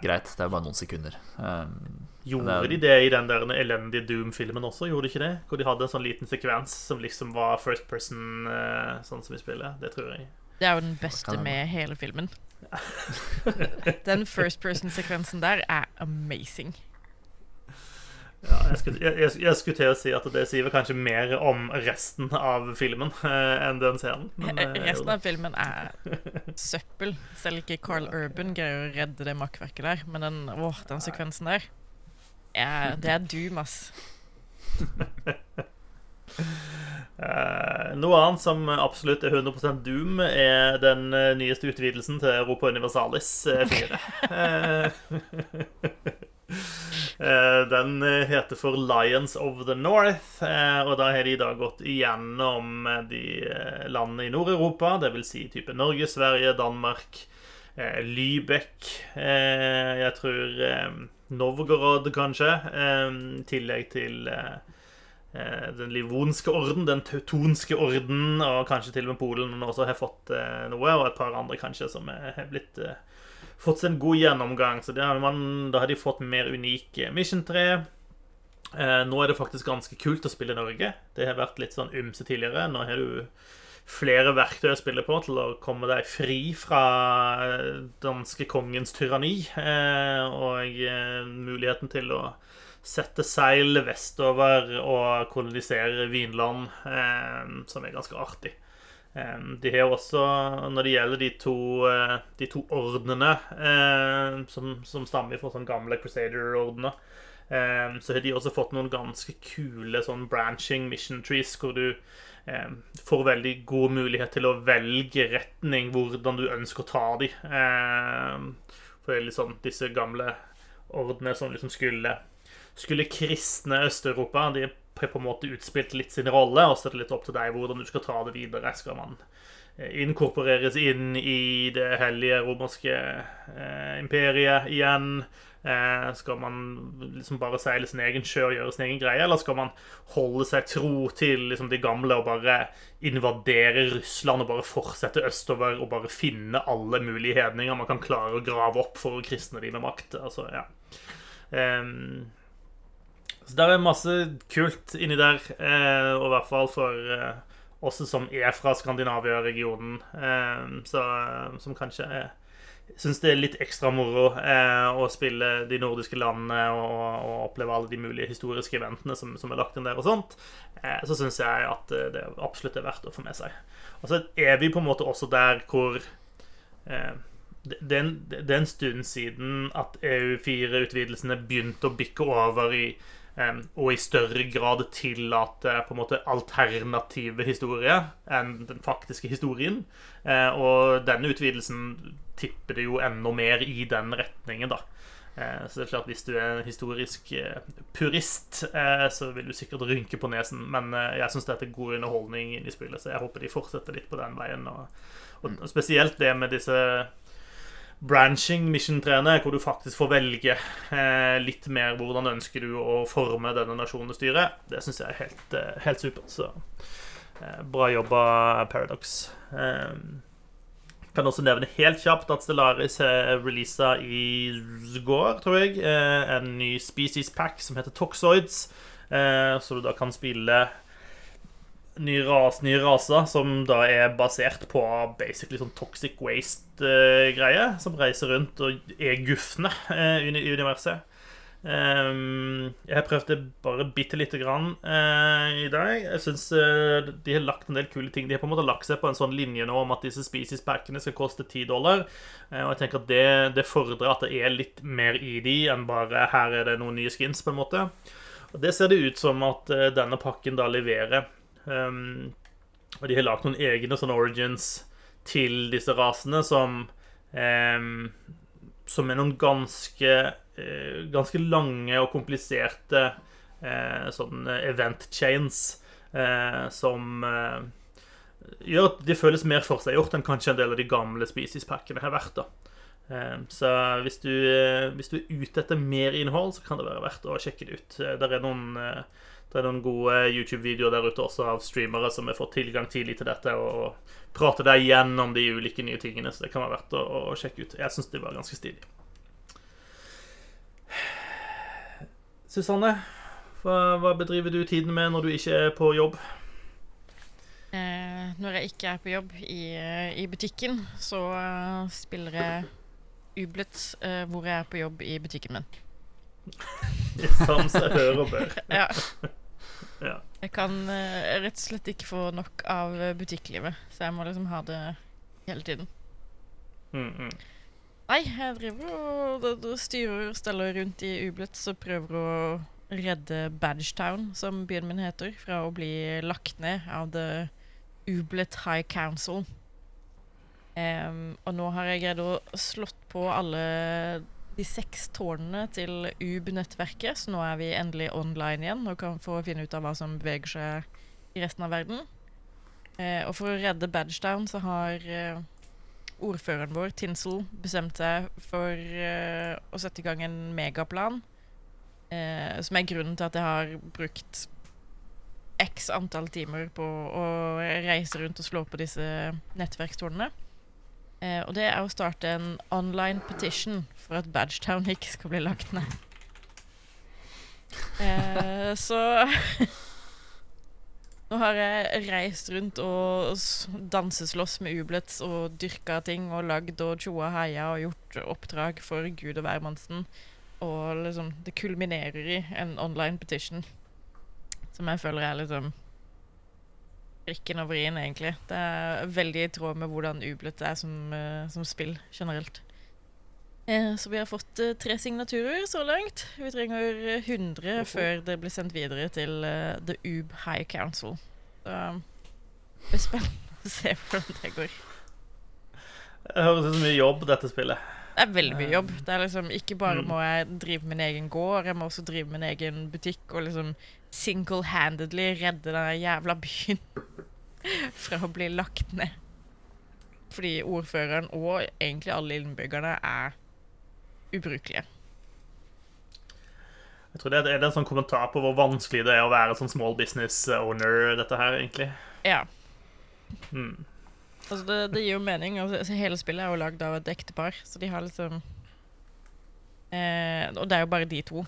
greit. Det er bare noen sekunder. Um, Gjorde de det i den der elendige Doom-filmen også? Gjorde de ikke det? Hvor de hadde en sånn liten sekvens som liksom var first person, uh, sånn som vi spiller. Det tror jeg. Det er jo den beste med hele filmen. (laughs) den first person-sekvensen der er amazing. Ja, jeg, skulle, jeg, jeg, skulle, til å si at det sier kanskje mer om resten av filmen eh, enn den scenen. Men, eh, resten av filmen er søppel. Selv ikke Carl Urban greier å redde det makkverket der. Men den, åh, den sekvensen der ja, Det er doom, ass. Uh, (laughs) noe annet som absolutt er 100% doom, er den uh, nyeste utvidelsen til Europa Universalis uh, 4. (laughs) den heter for Lions of the North, og da har de da gått igjennom de landene i Nord-Europa, dvs. Si type Norge, Sverige, Danmark, Lybekk Jeg tror Novgorod, kanskje. I tillegg til Eh, den livonske orden, den teutonske orden, og kanskje til og med Polen også har fått eh, noe, og et par andre kanskje som har blitt eh, fått seg en god gjennomgang. Så har man, da har de fått mer unike Mission 3. Nå er det faktisk ganske kult å spille Norge. Det har vært litt sånn ymse tidligere. Nå har du flere verktøy å spille på til å komme deg fri fra danske kongens tyranni, og muligheten til å sette seil vestover og kolonisere Vinland, eh, som er ganske artig. Eh, de har også, når det gjelder de to, eh, de to ordenene eh, som, som, stammer fra sånne gamle Crusader-ordener, eh, så har de også fått noen ganske kule sånn branching mission trees, hvor du eh, får veldig god mulighet til å velge retning, hvordan du ønsker å ta de. for liksom disse gamle ordene som liksom skulle skulle kristne Øst-Europa. De har på en måte utspilt litt sin rolle, og så er det litt opp til deg hvordan du skal ta det videre. Skal man eh, inkorporeres inn i det hellige romerske eh, imperiet igjen? Eh, skal man liksom bare seile sin egen sjø og gjøre sin egen greie, eller skal man holde seg tro til liksom, de gamle og bare invadere Russland og bare fortsette østover og bare finne alle mulige hedninger man kan klare å grave opp for å kristne de med makt? Altså, ja. Um, så det er masse kult inni der, eh, og i hvert fall for eh, oss som er fra Skandinavia-regionen, eh, som kanskje syns det er litt ekstra moro eh, å spille de nordiske landene og, og, oppleve alle de mulige historiske eventene som, som er lagt inn der, og sånt, eh, så syns jeg at eh, det absolutt er verdt å få med seg. Og så er vi på en måte også der hvor er det er en stund siden at EU4-utvidelsene begynte å bikke over i og i større grad tillate på en måte alternative historier enn den faktiske historien. Eh, og denne utvidelsen tipper det jo enda mer i den retningen, da. Eh, så det er klart Hvis du er en historisk eh, purist, så vil du sikkert rynke på nesen. Men jeg syns dette er god underholdning i spillet, så jeg håper de fortsetter litt på den veien. Og spesielt det med disse branching mission-trene, hvor du faktisk får velge eh, litt mer hvordan ønsker du å forme denne nasjonen styret. Det syns jeg er helt, eh, helt supert. Så eh, bra jobba, Paradox. Eh, kan også nevne helt kjapt at Stellaris har releasa i går, tror jeg, eh, en ny species pack som heter Toxoids. Eh, så du da kan spille ny ras, ny raser som da er basert på basically sånn toxic waste-greie. som reiser rundt og er gufne uh, i universet. Ehm, jeg har prøvd det bare bitte lite grann eh, i dag. Jeg syns de har lagt en del kule ting. De har på en måte lagt seg på en sånn linje nå om at disse species-packene skal koste 10 dollar. Eh, og jeg tenker at det, det fordrer at det er litt mer i de enn bare her er det noen nye skins, på en måte. Og det ser det ut som at eh, denne pakken da leverer. Um, og de har lagt noen egne sånne origins til disse rasene som um, Som er noen ganske uh, Ganske lange og kompliserte uh, sånne event chains uh, som gjør at de føles mer forseggjort enn kanskje en del av de gamle species-pakkene har vært. da så hvis du, hvis du, er ute etter mer innhold, så kan det være verdt å sjekke det ut. Der er noen det er noen gode YouTube-videoer der ute også av streamere som har fått tilgang tidlig til dette, og prater deg gjennom de ulike nye tingene, så det kan være verdt å, å sjekke ut. Jeg syns det var ganske stilig. Susanne, hva, bedriver du tiden med når du ikke er på jobb? Eh, når jeg ikke er på jobb i, eh, i butikken, så uh, spiller jeg Ublet uh, hvor jeg er på jobb i butikken min. (laughs) Som seg hører og (laughs) bør. ja. Ja. Jeg kan uh, rett og slett ikke få nok av eh, butikklivet, så jeg må liksom ha det hele tiden. Mm, mm. Nei, jeg driver og, og, og styrer og steller rundt i Ublitz og prøver å redde Badgetown, som byen min heter, fra å bli lagt ned av The Ublet High Council. Um, og nå har jeg greid å slått på alle de seks tårnene til UB-nettverket, så nå er vi endelig online igjen og kan få finne ut av hva som beveger seg i resten av verden. Eh, og for å redde Badgetown så har eh, ordføreren vår, Tinsel, bestemt seg for eh, å sette i gang en megaplan. Eh, som er grunnen til at jeg har brukt x antall timer på å reise rundt og slå på disse nettverkstårnene. Eh, og det er å starte en online petition for at Badgetown ikke skal bli lagt ned. Eh, så (laughs) Nå har jeg reist rundt og danseslåss med Ublets og dyrka ting og lagd og tjoa heia og gjort oppdrag for Gud og hvermannsen. Og liksom Det kulminerer i en online petition som jeg føler er liksom prikken over i-en, egentlig. Det er veldig i tråd med hvordan Ublet er som, uh, som spill generelt. Eh, så vi har fått uh, tre signaturer så langt. Vi trenger 100 oh. før det blir sendt videre til The Ub High Council. Så det blir spennende å se hvordan det går. Det høres ut som mye jobb, dette spillet. Det er veldig mye jobb. Det er liksom Ikke bare mm. må jeg drive min egen gård, jeg må også drive min egen butikk og liksom single-handedly redde den jævla byen fra å bli lagt ned. Fordi ordføreren og egentlig alle innbyggerne er ubrukelige. Jeg tror det er, en sånn kommentar på hvor vanskelig det er å være sånn small business owner, dette her, egentlig. Ja. Mm. Altså, det, det, gir jo mening. Altså, hele spillet er jo lagd av et ektepar, så de har liksom eh, Og det er jo bare de to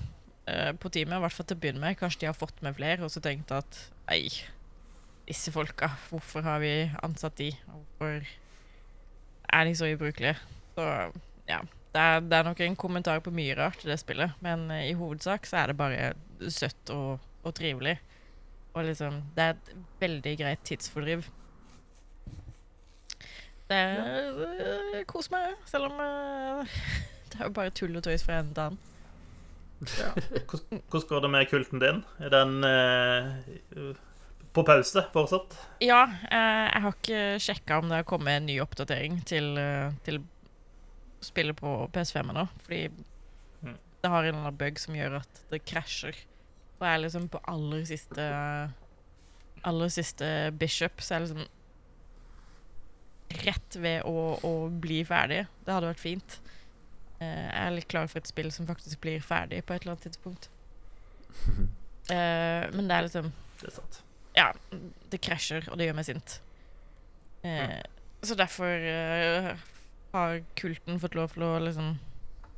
eh, på teamet, i hvert fall til å begynne med. Kanskje de har fått med flere og så tenkt at ei, disse folka, hvorfor har vi ansatt de? Hvorfor er de så ubrukelige? Så ja. Det er, det er, nok en kommentar på mye rart i det spillet, men uh, i hovedsak så er det bare søtt og, og trivelig. Og liksom Det er et veldig greit tidsfordriv. Det er uh, Kos meg, selv om uh, (laughs) det er jo bare tull og tøys fra en til annen. Ja. Hvordan går det med kulten din? Er den uh, på pause fortsatt? Ja, uh, jeg har ikke sjekka om det har kommet en ny oppdatering til, uh, til spillet på PS5 ennå. Fordi mm. det har en eller annen bug som gjør at det krasjer. Og jeg er liksom på aller siste Aller siste Bishop, så jeg er liksom rett ved å, å bli ferdig. Det hadde vært fint. Uh, jeg er litt klar for et spill som faktisk blir ferdig på et eller annet tidspunkt. (laughs) men det er liksom Det er sant. Ja, det krasjer, og det gjør meg sint. Eh, mm. Så derfor har kulten fått lov til å liksom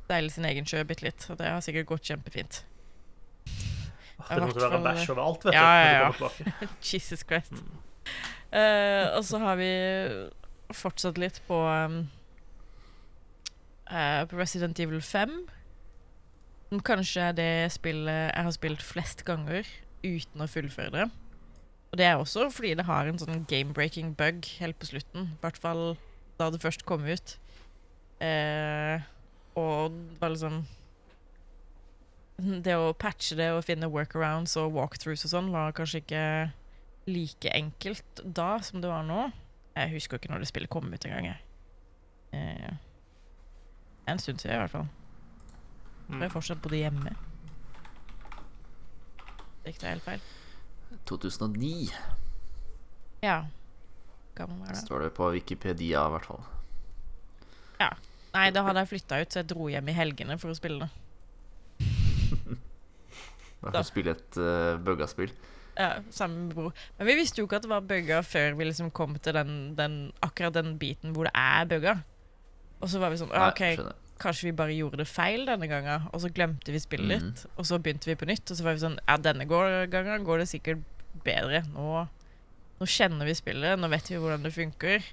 deile sin egen sjø bitte litt, og det har sikkert gått kjempefint. Det måtte være bæsj overalt, vet ja, du. Ja, ja. (laughs) Jesus Christ. Mm. og så har vi fortsatt litt på um, uh, Resident Evil 5. som kanskje er det spillet jeg har spilt flest ganger uten å fullføre det. Og det er også fordi det har en sånn game-breaking bug helt på slutten. I hvert fall da det først kom ut. Eh, og det var liksom (laughs) Det å patche det og finne workarounds og walkthroughs og sånn var kanskje ikke like enkelt da som det var nå. Jeg husker ikke når det spillet kom ut engang. Eh, en stund siden, i hvert fall. Mm. Jeg fortsatt bodde hjemme. Det gikk det helt feil. 2009 Ja. Gammel er det. står det på Wikipedia, i hvert fall. Nei, da hadde jeg flytta ut, så jeg dro hjem i helgene for å spille det. Bare er å spille et uh, bugga-spill. Ja, sammen med bror. Men vi visste jo ikke at det var bugga før vi liksom kom til den, den, akkurat den biten hvor det er bugga. Og så var vi sånn Nei, OK, skjønner. Kanskje vi bare gjorde det feil denne gangen. Og så glemte vi spillet Mhm. litt, og så begynte vi på nytt. Og så var vi sånn Ja, denne gangen går det sikkert bedre. Nå, nå kjenner vi spillet, nå vet vi hvordan det funker.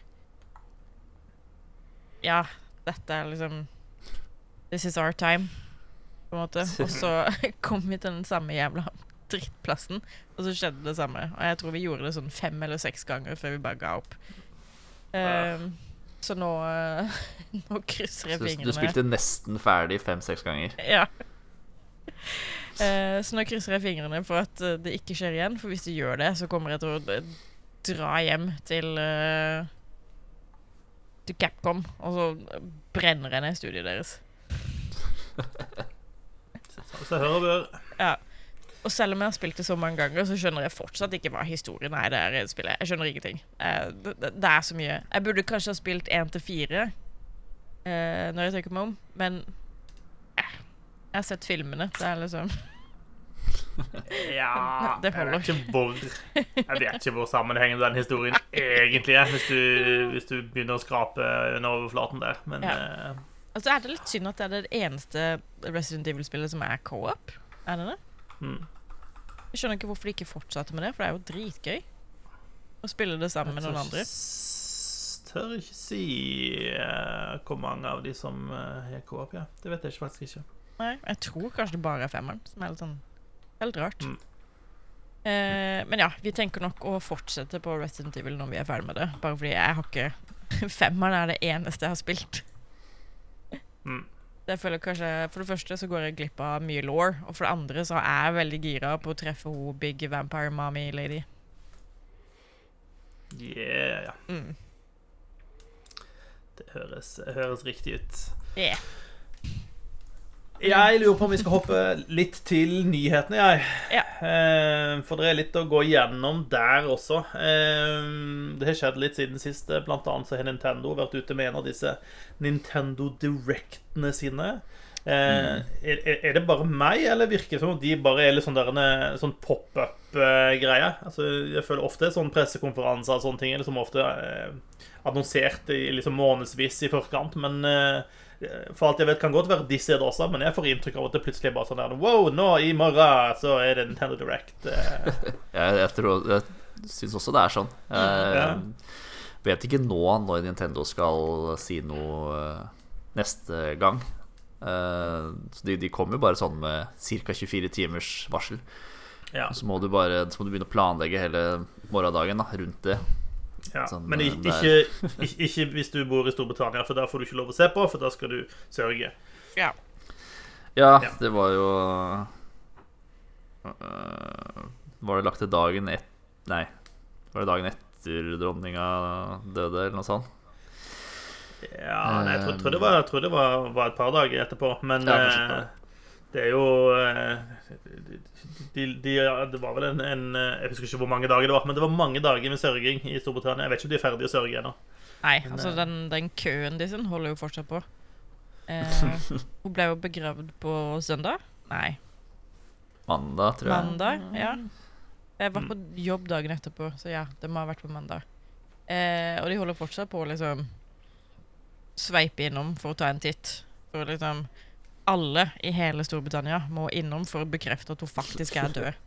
Ja, dette er liksom This is our time, på en måte. Og så (laughs) kom vi til den samme jævla drittplassen, og så skjedde det samme. Og jeg tror vi gjorde det sånn fem eller seks ganger før vi bare ga opp. Ehm, så nå, eh, (laughs) nå krysser jeg fingrene. du spilte nesten ferdig fem-seks ganger. Ja. (laughs) Eh, så nå krysser jeg fingrene for at eh, det ikke skjer igjen. For hvis det gjør det, så kommer jeg til å dra hjem til Til Capcom, og så brenner jeg ned studiet deres. (laughs) Så hører bør. Ja. Og selv om jeg har spilt det så mange ganger, så skjønner jeg fortsatt ikke hva historien er i det her spillet. Jeg skjønner ingenting. Eh, det er så mye. Jeg burde kanskje ha spilt én til fire eh, når jeg tenker meg om, men eh, jeg har sett filmene. Det er liksom (laughs) Ja Det Jeg vet ikke hvor Jeg vet ikke hvor sammenhengende den historien egentlig er, hvis du, hvis du begynner å skrape under overflaten der. Men Ja. uh, Altså er det litt synd at det er det eneste Resident Evil-spillet som er co-op. Er det det? mm. Jeg skjønner ikke hvorfor de ikke fortsatte med det, for det er jo dritgøy. Å spille det sammen med noen andre. Jeg Tør ikke si uh, hvor mange av de som uh, er co-op, ja. Det vet jeg faktisk ikke. Nei, jeg tror kanskje det bare er femmeren, som er litt sånn Helt rart. Mm. Uh, men ja, vi tenker nok å fortsette på Resident Evil når vi er ferdig med det. Bare fordi jeg har ikke (laughs) Femmeren er det eneste jeg har spilt. Mm. Det jeg føler kanskje For det første så går jeg glipp av mye law, og for det andre så er jeg veldig gira på å treffe ho big vampire mommy lady. Yeah. Mm. Det høres, høres riktig ut. Yeah. Jeg lurer på om vi skal hoppe litt til nyhetene, jeg. Ja. Eh, for det er litt å gå gjennom der også. Eh, det har skjedd litt siden sist. Blant annet så har Nintendo vært ute med en av disse Nintendo Directene sine. Mm. er, er det bare meg, eller virker det som om de bare er litt sånn, der sånn pop-up-greie? Altså, jeg føler ofte sånn pressekonferanser og sånne ting er liksom ofte eh, annonsert i liksom månedsvis i forkant, men eh, for alt jeg vet, kan godt være disse er det også, men jeg får inntrykk av at det plutselig er bare sånn der Wow, nå i morgen så er det Nintendo Direct. eh. (laughs) Jeg, jeg, tror, jeg syns også det er sånn. Jeg Ja. vet ikke nå når Nintendo skal si noe eh, neste gang. Eh, så de, de kommer jo bare sånn med ca. 24 timers varsel. Ja, Så må du bare så må du begynne å planlegge hele morgendagen da, rundt det. Ja. Sånn, Men eh, ikke, ikke, ikke hvis du bor i Storbritannia, for der får du ikke lov å se på, for da skal du sørge. Ja. Ja, Ja. det var jo uh, Var det lagt til dagen et Nei, var det dagen etter dronninga døde, eller noe sånt? Ja, nei, jeg tror, tror det, var, tror det var, var et par dager etterpå, men Ja, det er jo eh, de, de, Det var vel en, en eh, Jeg husker ikke hvor mange dager det var, men det var mange dager med sørging i Storbritannia. Jeg vet ikke om de er ferdige å sørge ennå. Nei, Men, altså eh, den, den køen de sin holder jo fortsatt på. Eh, (laughs) hun ble jo begravd på søndag. Nei, Mandag, tror jeg. mandag. Ja. Jeg var på jobb dagen etterpå, så ja, det må ha vært på mandag. Eh, og de holder fortsatt på å liksom sveipe innom for å ta en titt. For liksom Alle i hele Storbritannia må innom for å bekrefte at hun faktisk er død. (laughs)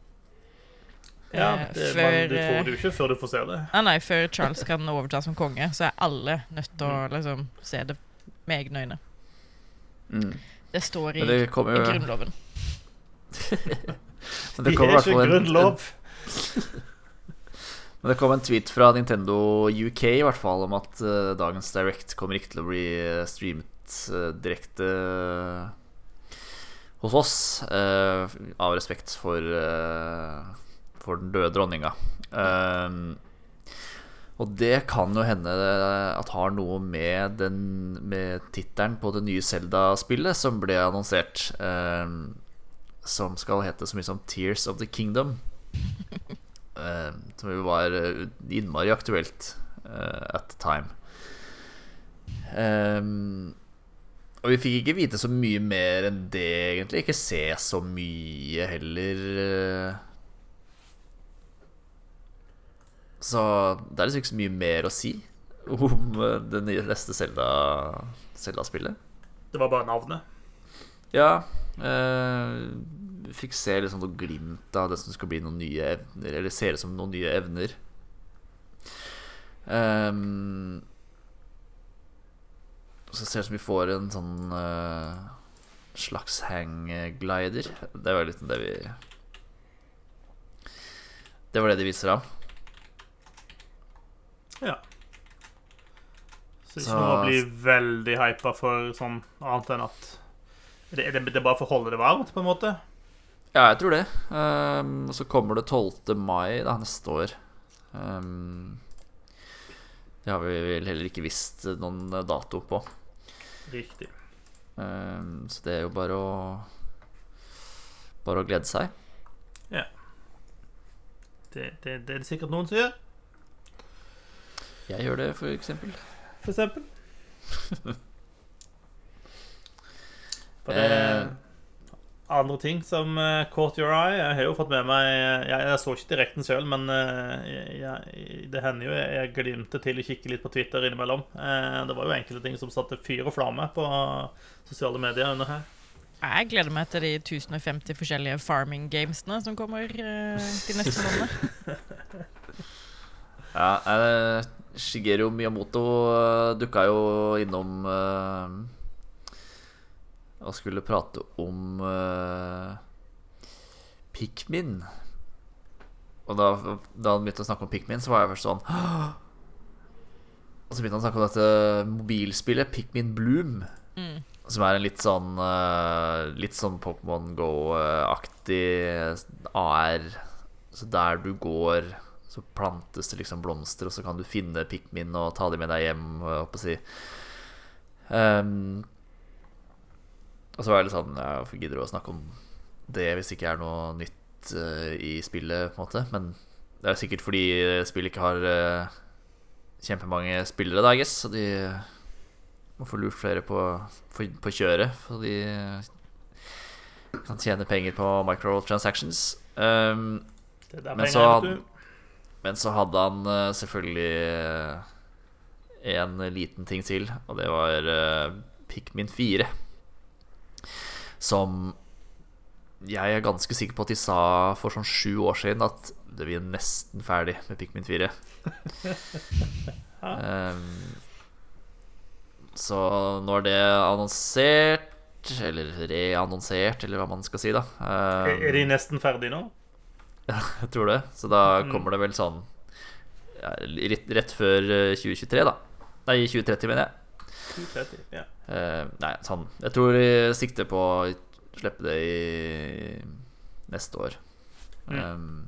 Ja, Eh, det, før, man, du tror du ikke før du får se det. Ah, nei, før Charles kan overta som konge, så er alle nødt til å liksom se det med egne øyne. Mm. Det står i, det jo... i Grunnloven. (laughs) Men Det kommer i er hvert ikke fall en, en, grunnlov. (laughs) men det kom en tweet fra Nintendo UK i hvert fall om at uh, dagens Direct kommer ikke til å bli eh, streamet uh, direkte hos oss, eh, av respekt for, eh, for den døde dronninga. Um, og det kan jo hende at har noe med, med tittelen på det nye Zelda-spillet som ble annonsert. som skal hete så mye som Tears of the Kingdom. (laughs) Som jo var eh, innmari aktuelt eh, at the time. Ehm, og vi fikk ikke vite så mye mer enn det, egentlig. Ikke se så mye heller. eh. Så det er liksom ikke så mye mer å si om eh, det nye neste Zelda- Zelda-spillet. Det var bare navnet. Ja. Eh, fikk se liksom noe glimt av det som skal bli noen nye evner, eller ser ut som noen nye evner. Ehm, så ser det ut som vi får en sånn uh, slags hangglider. Det var litt det vi Det var det de viser av. Ja. Så ikke noe å bli veldig hypa for sånn annet enn at det, det, det bare for å holde det varmt, på en måte. Ja, jeg tror det. Um, Og så kommer det 12. mai da, neste år. Um, det har vi vel heller ikke visst noen dato på. Riktig. Um, så det er jo bare å Bare å glede seg. Det, det, det er det sikkert noen som gjør, Jeg gjør det, for eksempel. for eksempel. (laughs) For det Eh. Andre ting som uh, caught your eye. Jeg har jo fått med meg Jeg, jeg så ikke direkten sjøl, men uh, jeg, jeg, det hender jo jeg, jeg glimter til å kikke litt på Twitter innimellom. Uh, det var jo enkelte ting som satte fyr og flamme på sosiale medier under her. Jeg gleder meg til de 1050 forskjellige farming gamesene som kommer eh, de neste månedene. (laughs) Ja, eh, Shigeru Miyamoto uh, dukka jo innom eh, og skulle prate om uh, Pikmin. Og da, da han begynte å snakke om Pikmin, så var jeg først sånn Og så begynte han å snakke om dette mobilspillet, Pikmin Bloom. Mm. Som er en litt sånn uh, Litt sånn Pokémon Go-aktig AR. Så der du går, så plantes det liksom blomster, og så kan du finne pikmin og ta dem med deg hjem. Jeg på å si. Ehm, og så var jeg litt sånn Ja, hvorfor gidder å snakke om det hvis det ikke er noe nytt uh, i spillet, på en måte? Men det er sikkert fordi spillet ikke har uh, kjempemange spillere, da, guess. Så de må få lurt flere på, på, på kjøret, for de kan tjene penger på microtransactions. Um, Det der Men penger så hadde- men så hadde han uh, selvfølgelig eh, en liten ting til, og det var Pikmin 4. Som jeg er ganske sikker på at de sa for sånn sju år siden at det er nesten ferdig med Pikmin 4. um, (laughs) så nå er det annonsert, eller reannonsert, eller hva man skal si, da. Um, Er de nesten ferdige nå? (laughs) jeg tror det. Så da Mm. kommer det vel sånn ja, rett, rett før eh, 2023, da. Nei, 2030, mener jeg. 230, ja. Eh, nei, sånn Jeg tror de sikter på å slippe det i neste år. Mm. Um,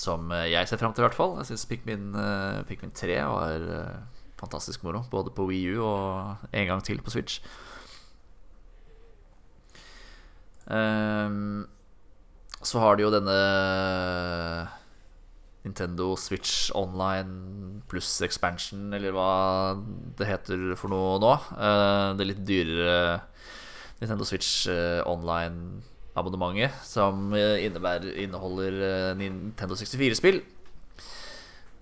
som jeg ser fram til, i hvert fall. Jeg syns Pikmin, uh, Pikmin 3 var uh, fantastisk moro. Både på Wii U og en gang til på Switch. Um, så har de jo denne Nintendo Switch Online pluss expansion, eller hva det heter for noe nå. Eh, det litt dyrere Nintendo Switch eh, Online-abonnementet, som eh, inneholder eh, Nintendo 64-spill.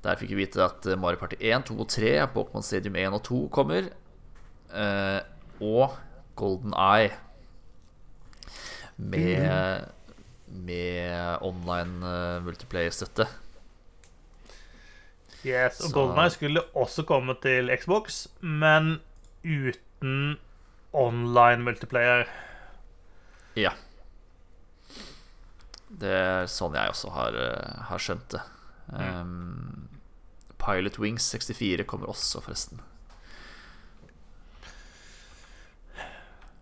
Der fikk vi vite at Mario Party 1, 2 og 3, Pokémon Stadium 1 og 2 kommer. Og Golden Eye. Med, med online multiplayer-støtte. Yes, og Så- GoldenEye skulle også komme til Xbox, men uten online multiplayer. Ja. Det er sånn jeg også har, eh, har skjønt det. Um, Pilot Wings 64 kommer også, forresten.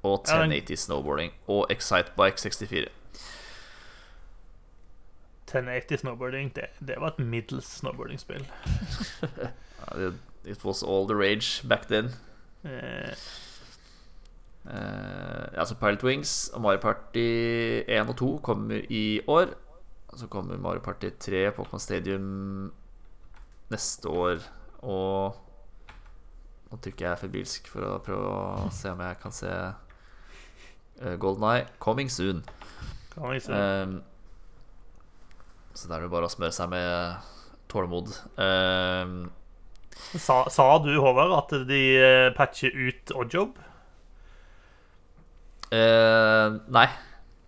Og Ja, den- 1080 Snowboarding og Excitebike 64. 1080 snowboarding, det, det var et middels snowboardingspill. (laughs) It was all the rage back then. Eh, Eh, altså Pilot Wings og Mario Party 1 og 2 kommer i år. Så kommer Mario Party 3 Pokémon Stadium neste år. Og nå trykker jeg febrilsk for å prøve å se om jeg kan se uh, Golden Eye. Coming soon. Coming soon. se. Så da er det bare å smøre seg med tålmod. Uh, sa, sa du, Håvard, at de eh, patcher ut Oddjob? Uh, nei,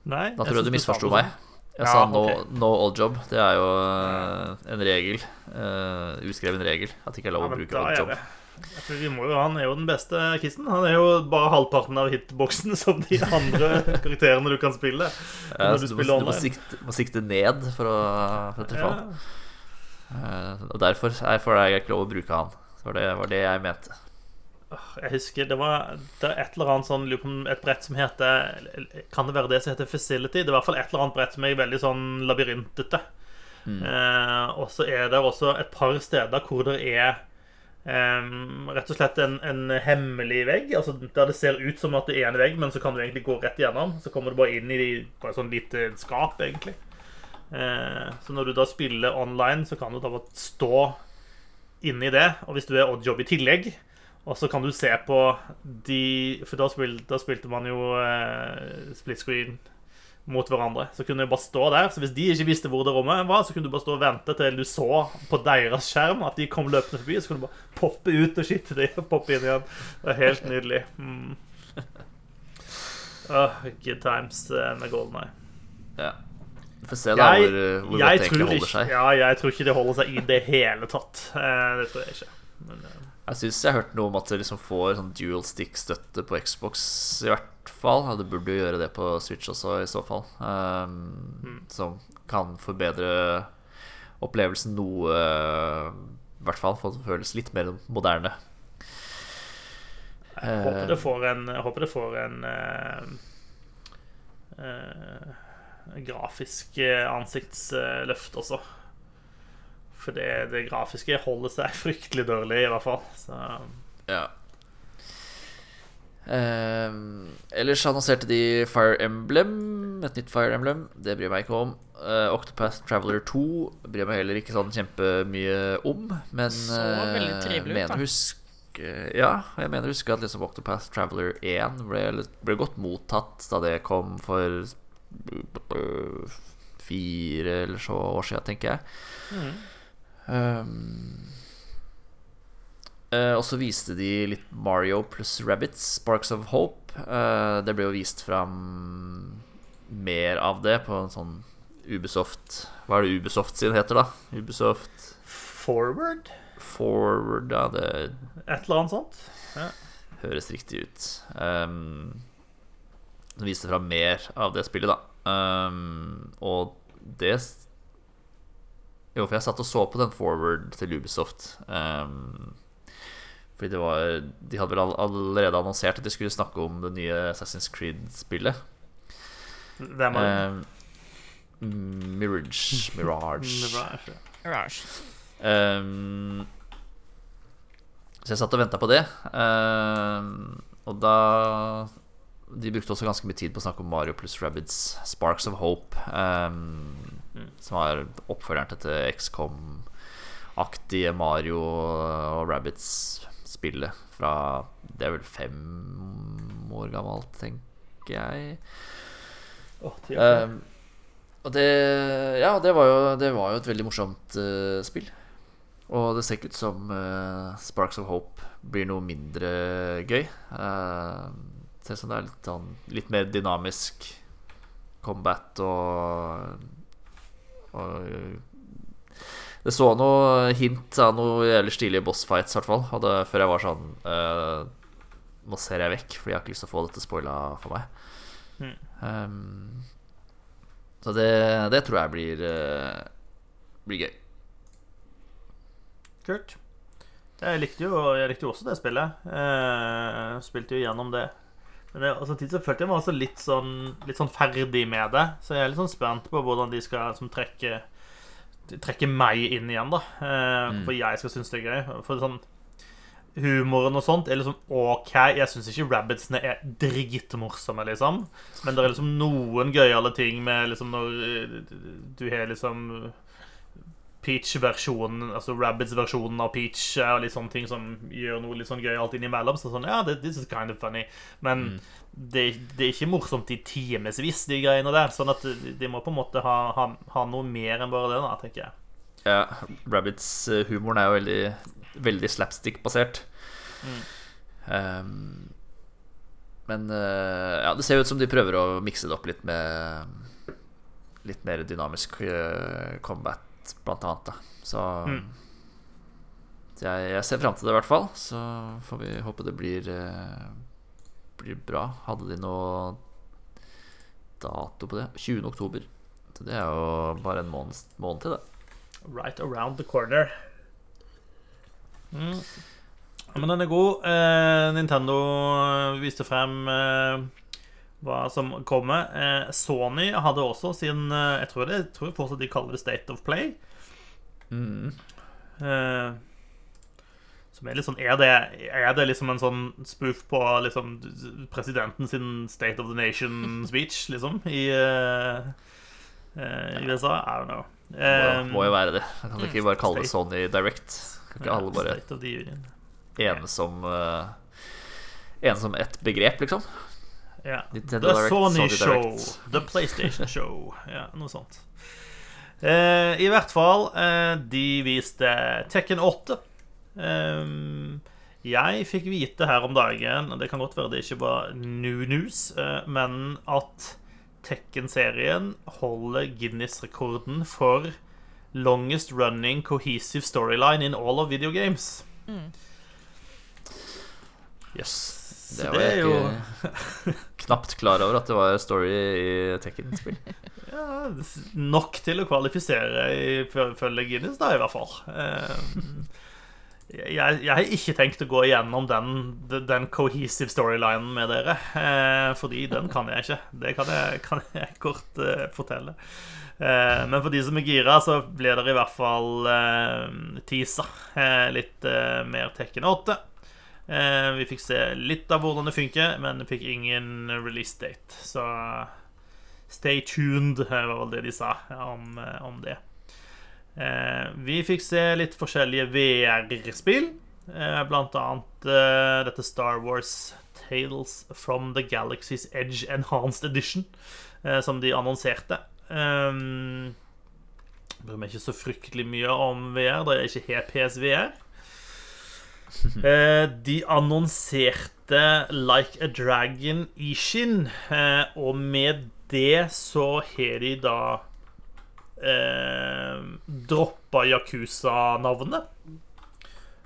Nei? Da tror jeg jeg du misforsto meg. Jeg Ja, sa no, okay. no old job. Det er jo eh, en regel. Uh, uskreven regel. At det ikke er lov å bruke old job. Vi må jo, han er jo den beste kissen. Han er jo bare halvparten av hitboksen som de andre karakterene du kan spille. Ja, når du, du spiller må, du må, sikte, må sikte ned for å, for å treffe Ja. han. Eh, og derfor er for det jeg ikke lov å bruke han. For det var det jeg mente. Jeg husker det var det var et eller annet sånn et brett som heter Kan det være det som heter Facility? Det er i hvert fall et eller annet brett som er veldig sånn labyrintete. Mm. Eh, og så er det også et par steder hvor det er eh, rett og slett en, en hemmelig vegg. Altså Der det ser ut som at det er en vegg, men så kan du egentlig gå rett igjennom. Så kommer du bare inn i et sånn lite skap, egentlig. Uh, så når du da spiller online, så kan du da bare stå inni det. Og hvis du er oddjob i tillegg, og så kan du se på de For da, spil, da spilte man jo uh, split screen mot hverandre. Så kunne du bare stå der. Så hvis de ikke visste hvor det rommet var, så kunne du bare stå og vente til du så på deres skjerm at de kom løpende forbi. Så kunne du bare poppe ut og skyte dem og poppe inn igjen. Det var helt nydelig. Mm. Oh, good times eh, med Golden Eye. Ja. Vi får se da Jeg, hvor, hvor godt det egentlig holder seg. ja, jeg tror ikke det holder seg i det hele tatt. Eh, det tror jeg ikke. Men, eh, Jeg syns jeg har hørt noe om at det liksom får sånn dual stick-støtte på Xbox, i hvert fall. Og det burde jo gjøre det på Switch også, i så fall. Um, Mm. Som kan forbedre opplevelsen noe, i hvert fall. For det føles litt mer moderne. Jeg håper Eh, det får en, håper det får en uh, uh, grafisk eh, ansiktsløft også. For det, det grafiske holder seg (laughs) fryktelig dårlig, i hvert fall. Så Ja. Um, ellers annonserte de Fire Emblem, et nytt Fire Emblem. Det bryr meg ikke om. Uh, Octopath Traveler 2 bryr meg heller ikke sånn kjempemye om. Men Så eh, veldig trivelig ut, mener da. Ja, jeg mener husker huske at liksom Octopath Traveler 1 ble, ble godt mottatt da det kom for fire eller så år siden, tenker jeg. Um, eh, og så viste de litt Mario pluss Rabbits, Sparks of Hope. Uh, det ble jo vist fram mer av det på en sånn Ubisoft Hva er det Ubisoft sin heter, da? Ubisoft forward? Forward, ja, det Et eller annet sånt? høres riktig ut. Um, det viste fram mer av det spillet, da. Um, og det Jo, for jeg satt og så på den forward til Ubisoft. Um, fordi det var De hadde vel allerede annonsert at de skulle snakke om det nye Assassin's Creed-spillet. Hvem er det? Um, Mirage Mirage. Mirage. Mirage. Ehm, så jeg satt og venta på det. Um, og da De brukte også ganske mye tid på å snakke om Mario pluss Rabbids Sparks of Hope. Som er oppfølgeren til dette XCOM-aktige Mario og Rabbids-spillet fra Det er vel fem år gammelt, tenker jeg. Oh. Ehm, og det Ja, det var jo, det var jo et veldig morsomt uh, spill. Og det ser ikke ut som uh, Sparks of Hope blir noe mindre gøy. Uh, ser ut som det er litt, sånn, litt mer dynamisk combat og, og Det så noe hint av noe jævlig stilige bossfights, i hvert fall. Og det, før jeg var sånn uh, nå ser jeg vekk, fordi jeg har ikke lyst til å få dette spoila for meg. Mm. Um, så det, det tror jeg blir, uh, blir gøy. Kult. Jeg likte jo, jeg likte jo også det spillet. Uh, spilte jo gjennom det. Men jeg, samtidig så følte jeg meg også litt sånn, litt sånn ferdig med det. Så jeg er litt sånn spent på hvordan de skal som, trekke, trekke meg inn igjen, da. Eh, Mm. For jeg skal synes det er gøy. For sånn Humoren og sånt er liksom OK. Jeg syns ikke rabbitsene er dritmorsomme, liksom. Men det er liksom noen gøyale ting med liksom når eh, du har liksom Peach-versjonen, altså Rabbids-versjonen av Peach og litt sånne ting som gjør noe litt sånn gøy alt innimellom. Så sånn, ja, this is kind of funny. Men det, det er ikke morsomt i timevis, de greiene der. Sånn at de må på en måte ha, ha, ha noe mer enn bare det, da, tenker jeg. Ja, Rabbits-humoren er jo veldig, veldig slapstick-basert. Um, men uh, ja, det ser jo ut som de prøver å mikse det opp litt med litt mer dynamisk uh, blant annet. Da. Så Mm. så jeg, jeg ser fram til det, i hvert fall. Så får vi håpe det blir, eh, blir bra. Hadde de noe dato på det? 20. oktober. Så det er jo bare en måned, måned til, det. Right around the corner. Mm. Ja, men den er god. Eh, Nintendo viste frem eh, hva som kommer. Eh, Sony hadde også sin eh, Jeg tror, det, jeg tror fortsatt de kaller det State of Play. Mm. Eh, som er litt sånn Er det, er det liksom en sånn spoof på liksom presidenten sin State of the Nation-speech, (laughs) liksom, i, eh, eh, i USA? I don't know. Må, Eh, må jo være det. Jeg kan ikke bare kalle det Sony Direct. Kan ikke alle bare enes om uh, Enes om ett begrep, liksom? Ja. The Direct, Sony, Show. The PlayStation (laughs) Show. Ja, noe sånt. Eh, I hvert fall, eh, de viste Tekken 8. Ehm, jeg fikk vite her om dagen, og det kan godt være det ikke var new news, eh, men at Tekken-serien holder Guinness-rekorden for longest running cohesive storyline in all of video games. Jøss. Yes. Det det er jo ikke (laughs) knapt klar over at det var story i Tekken-spill. (laughs) Ja, nok til å kvalifisere ifølge Guinness, da, i hvert fall. Eh, Jeg, jeg har ikke tenkt å gå igjennom den, den cohesive storylinen med dere. eh, Fordi den kan jeg ikke. Det kan jeg, kan jeg kort eh, fortelle. Men for de som er gira, så blir det i hvert fall teasa litt mer Tekken 8. Eh, vi fikk se litt av hvordan det funker, men fikk ingen release date. Så stay tuned, var vel det de sa om, eh, om det. Eh, vi fikk se litt forskjellige VR-spill. Blant annet dette Star Wars Tales from the Galaxy's Edge Enhanced Edition, som de annonserte. Um, bryr meg ikke så fryktelig mye om VR, da jeg ikke har PSVR. (laughs) Eh, de annonserte Like a Dragon Ishin, eh, og med det så har de da eh, droppa Yakuza-navnet.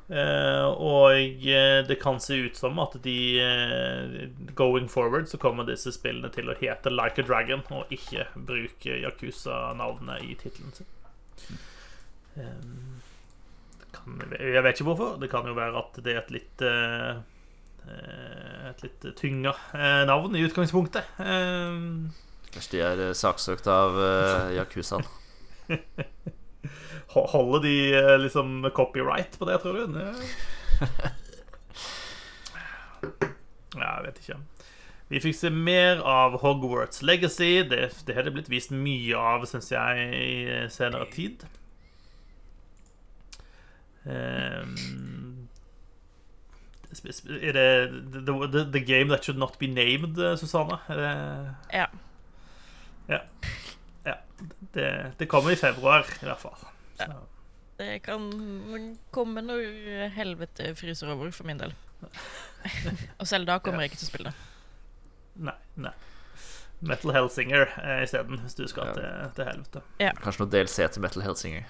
Eh, og eh, det kan se ut som at de eh, Going forward så kommer disse spillene til å hete Like a Dragon, og ikke bruke Yakuza-navnet i tittelen sin. Eh, det kan, jeg vet ikke hvorfor. Det kan jo være at det er et litt eh, eh, Et litt tynga eh, navn i utgangspunktet. Kanskje de er saksøkt av Yakuzaen. (laughs) Holder de liksom copyright på det, tror du? (laughs) Ja, jeg vet ikke. Vi fikk se mer av Hogwarts Legacy. Det, det har det blitt vist mye av, syns jeg, i senere tid. Ehm, er det the, the, the Game That Should Not Be Named, eh, Susanne? Er det Ja. Ja. ja. Det, det kommer i februar, i hvert fall. Så. Det kan komme når helvete fryser over, for min del. (laughs) Og selv da kommer jeg ikke til å spille det. Nei. nei Metal Hellsinger eh, isteden, hvis du skal Ja. til, til helvete. Kanskje noe DLC til Metal Hellsinger.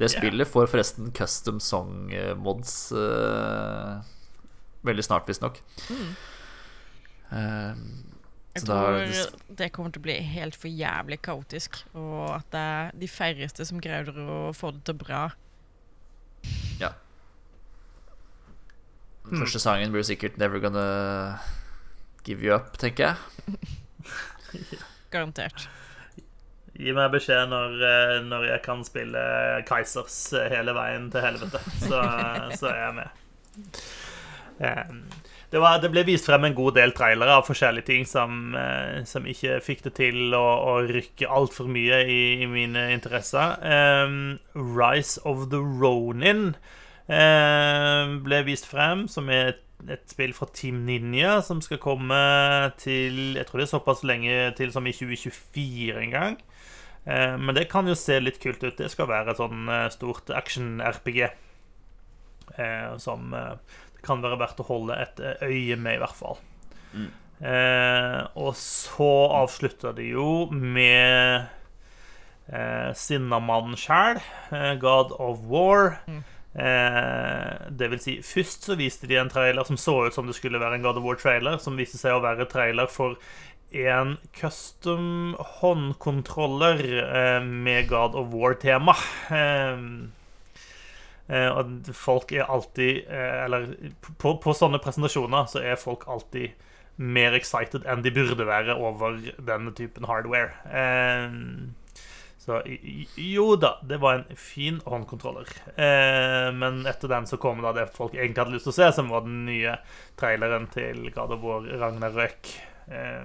Det spillet får forresten custom song eh, mods uh, veldig snart, visstnok. Mm. Uh, Jeg tror det kommer til å bli helt for jævlig kaotisk, og at det er de færreste som greier å få det til bra. Ja. Den første sangen blir sikkert 'Never Gonna Give You Up', tenker jeg. (laughs) Garantert. Gi meg beskjed når, eh, når jeg kan spille Kaizers eh, hele veien til helvete. Så, så er jeg med. Eh, Det, var, det ble vist frem en god del trailere av forskjellige ting som, eh, som ikke fikk det til å, å rykke altfor mye i, i mine interesser. Eh, Rise of the Ronin eh, ble vist frem, som er et spill fra Team Ninja som skal komme til Jeg tror det er såpass lenge til som i 2024 en gang. Eh, Men det kan jo se litt kult ut. Det skal være et sånn eh, stort action-RPG. Eh, som det kan være verdt å holde et øye med, i hvert fall. Mm. Eh, og så avslutter de jo med eh, Sinnamannen sjæl, God of War. Mm. Eh, det vil si, først så viste de en trailer som så ut som det skulle være en God of War-trailer, som viste seg å være trailer for en custom håndkontroller eh, med God of War-tema. Eh, eh, og folk er alltid Eller på, på sånne presentasjoner så er folk alltid mer excited enn de burde være over denne typen hardware. Så jo da, det var en fin håndkontroller. Eh, men etter den så kom da det folk egentlig hadde lyst til å se, som var den nye traileren til God of War Ragnarøk. Eh,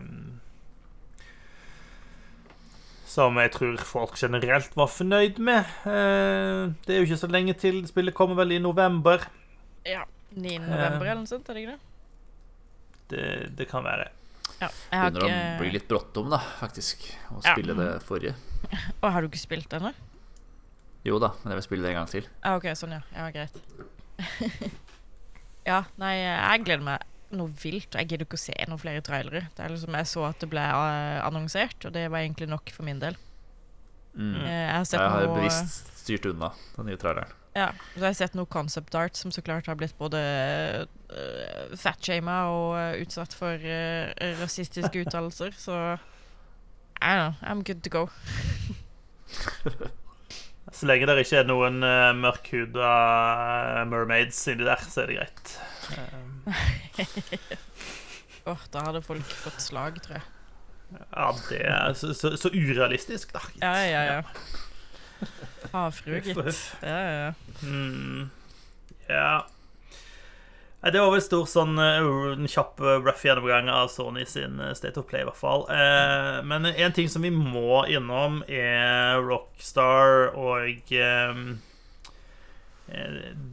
som jeg tror folk generelt var fornøyd med. Eh, det er jo ikke så lenge til. Spillet kommer vel i november. Ja. 9. november eller noe sånt, er det ikke det? Det, det kan være. Ja. Jeg har Begynner ikke å bli litt bråttom, da, faktisk, å Ja. spille det forrige. (laughs) Å, har du ikke spilt ennå? Jo da, men jeg vil spille det en gang til. Ah, OK, sånn, ja. Ja, greit. (laughs) ja, nei, jeg gleder meg noe vilt. og Jeg gidder ikke å se noen flere trailere. Det er liksom, Jeg så at det ble eh, annonsert, og det var egentlig nok for min del. Mm. Eh, Jeg har sett Jeg har noe bevisst styrt unna den nye traileren. Ja, så har jeg sett noe concept art som så klart har blitt både uh, fatshama og utsatt for uh, rasistiske (laughs) uttalelser, så I don't know, I'm good to go. (laughs) Så lenge det ikke er noen uh, mørkhuda mermaids inni der, så er det greit. Åh, da hadde folk fått slag, tror jeg. ja, det er så, så, så urealistisk, da. Ja, ja, ja. Havfrue, gitt. Ja, ja, ja. Mm, ja. Det var vel stor sånn eh, en kjapp eh, rough gjennomgang av Sony sin eh, State of Play, i hvert fall. Eh, men en ting som vi må innom, er Rockstar og eh,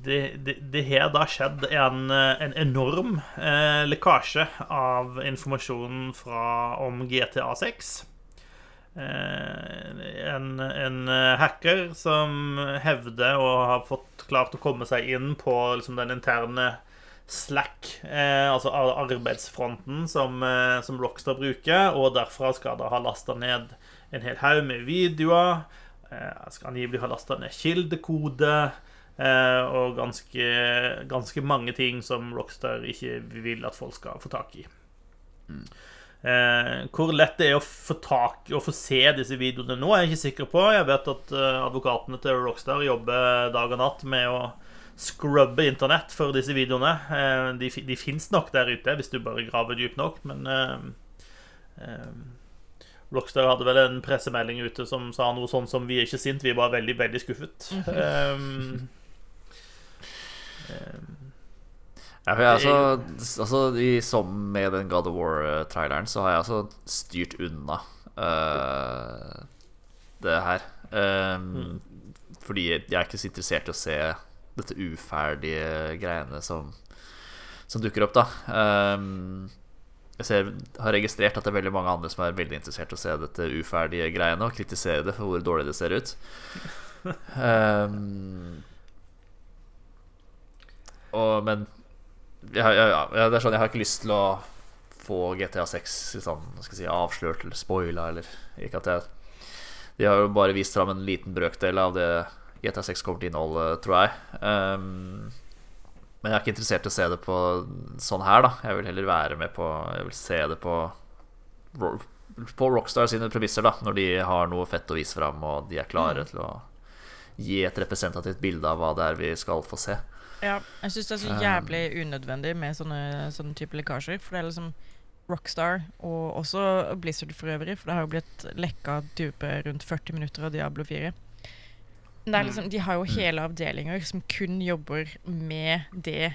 det, har da skjedd en, en enorm eh, lekkasje av informasjon fra, om GTA 6. Eh, en, en hacker som hevder å ha fått klart å komme seg inn på liksom, den interne Slack, eh, altså arbeidsfronten som, eh, som Rockstar bruker, og derfra skal da ha lasta ned en hel haug med videoer. Eh, skal angivelig ha lasta ned kildekode. Eh, og ganske, ganske mange ting som Rockstar ikke vil at folk skal få tak i. Eh, hvor lett det er å få tak og få se disse videoene nå, er jeg ikke sikker på. Jeg vet at eh, advokatene til Rockstar jobber dag og natt med å scrubbe internett for disse videoene. Eh, de de fins nok der ute hvis du bare graver dypt nok, men eh, eh, Rockstar hadde vel en pressemelding ute som sa noe sånn som 'Vi er ikke sint, vi er bare veldig, veldig skuffet'. Um, (laughs) Ja, for jeg, altså, altså i, Som med den God of War-traileren, så har jeg altså styrt unna uh, det her. Um, Fordi jeg er ikke så interessert i å se dette uferdige greiene som, som dukker opp, da. Um, jeg ser, har registrert at det er veldig mange andre som er veldig interessert i å se dette uferdige greiene og kritisere det for hvor dårlig det ser ut. Um, (laughs) og, men ja, ja, ja, det er sånn, jeg har ikke lyst til å få GTA 6 sånn, si, avslørt eller spoila. Eller, ikke at jeg, de har jo bare vist fram en liten brøkdel av det GTA 6 kommer til å inneholde, tror jeg. Um, Men jeg er ikke interessert i å se det på sånn her, da. Jeg vil heller være med på Jeg vil se det på På Rockstar sine premisser, da. Når de har noe fett å vise fram, og de er klare Mm. til å gi et representativt bilde av hva det er vi skal få se. Ja, jeg syns det er så Um, jævlig unødvendig med sånne, sånne type lekkasjer. For det er liksom Rockstar, og også Blizzard for øvrig, for det har jo blitt lekka type rundt 40 minutter av Diablo 4. Men det er liksom, de har jo hele avdelinger som kun jobber med det,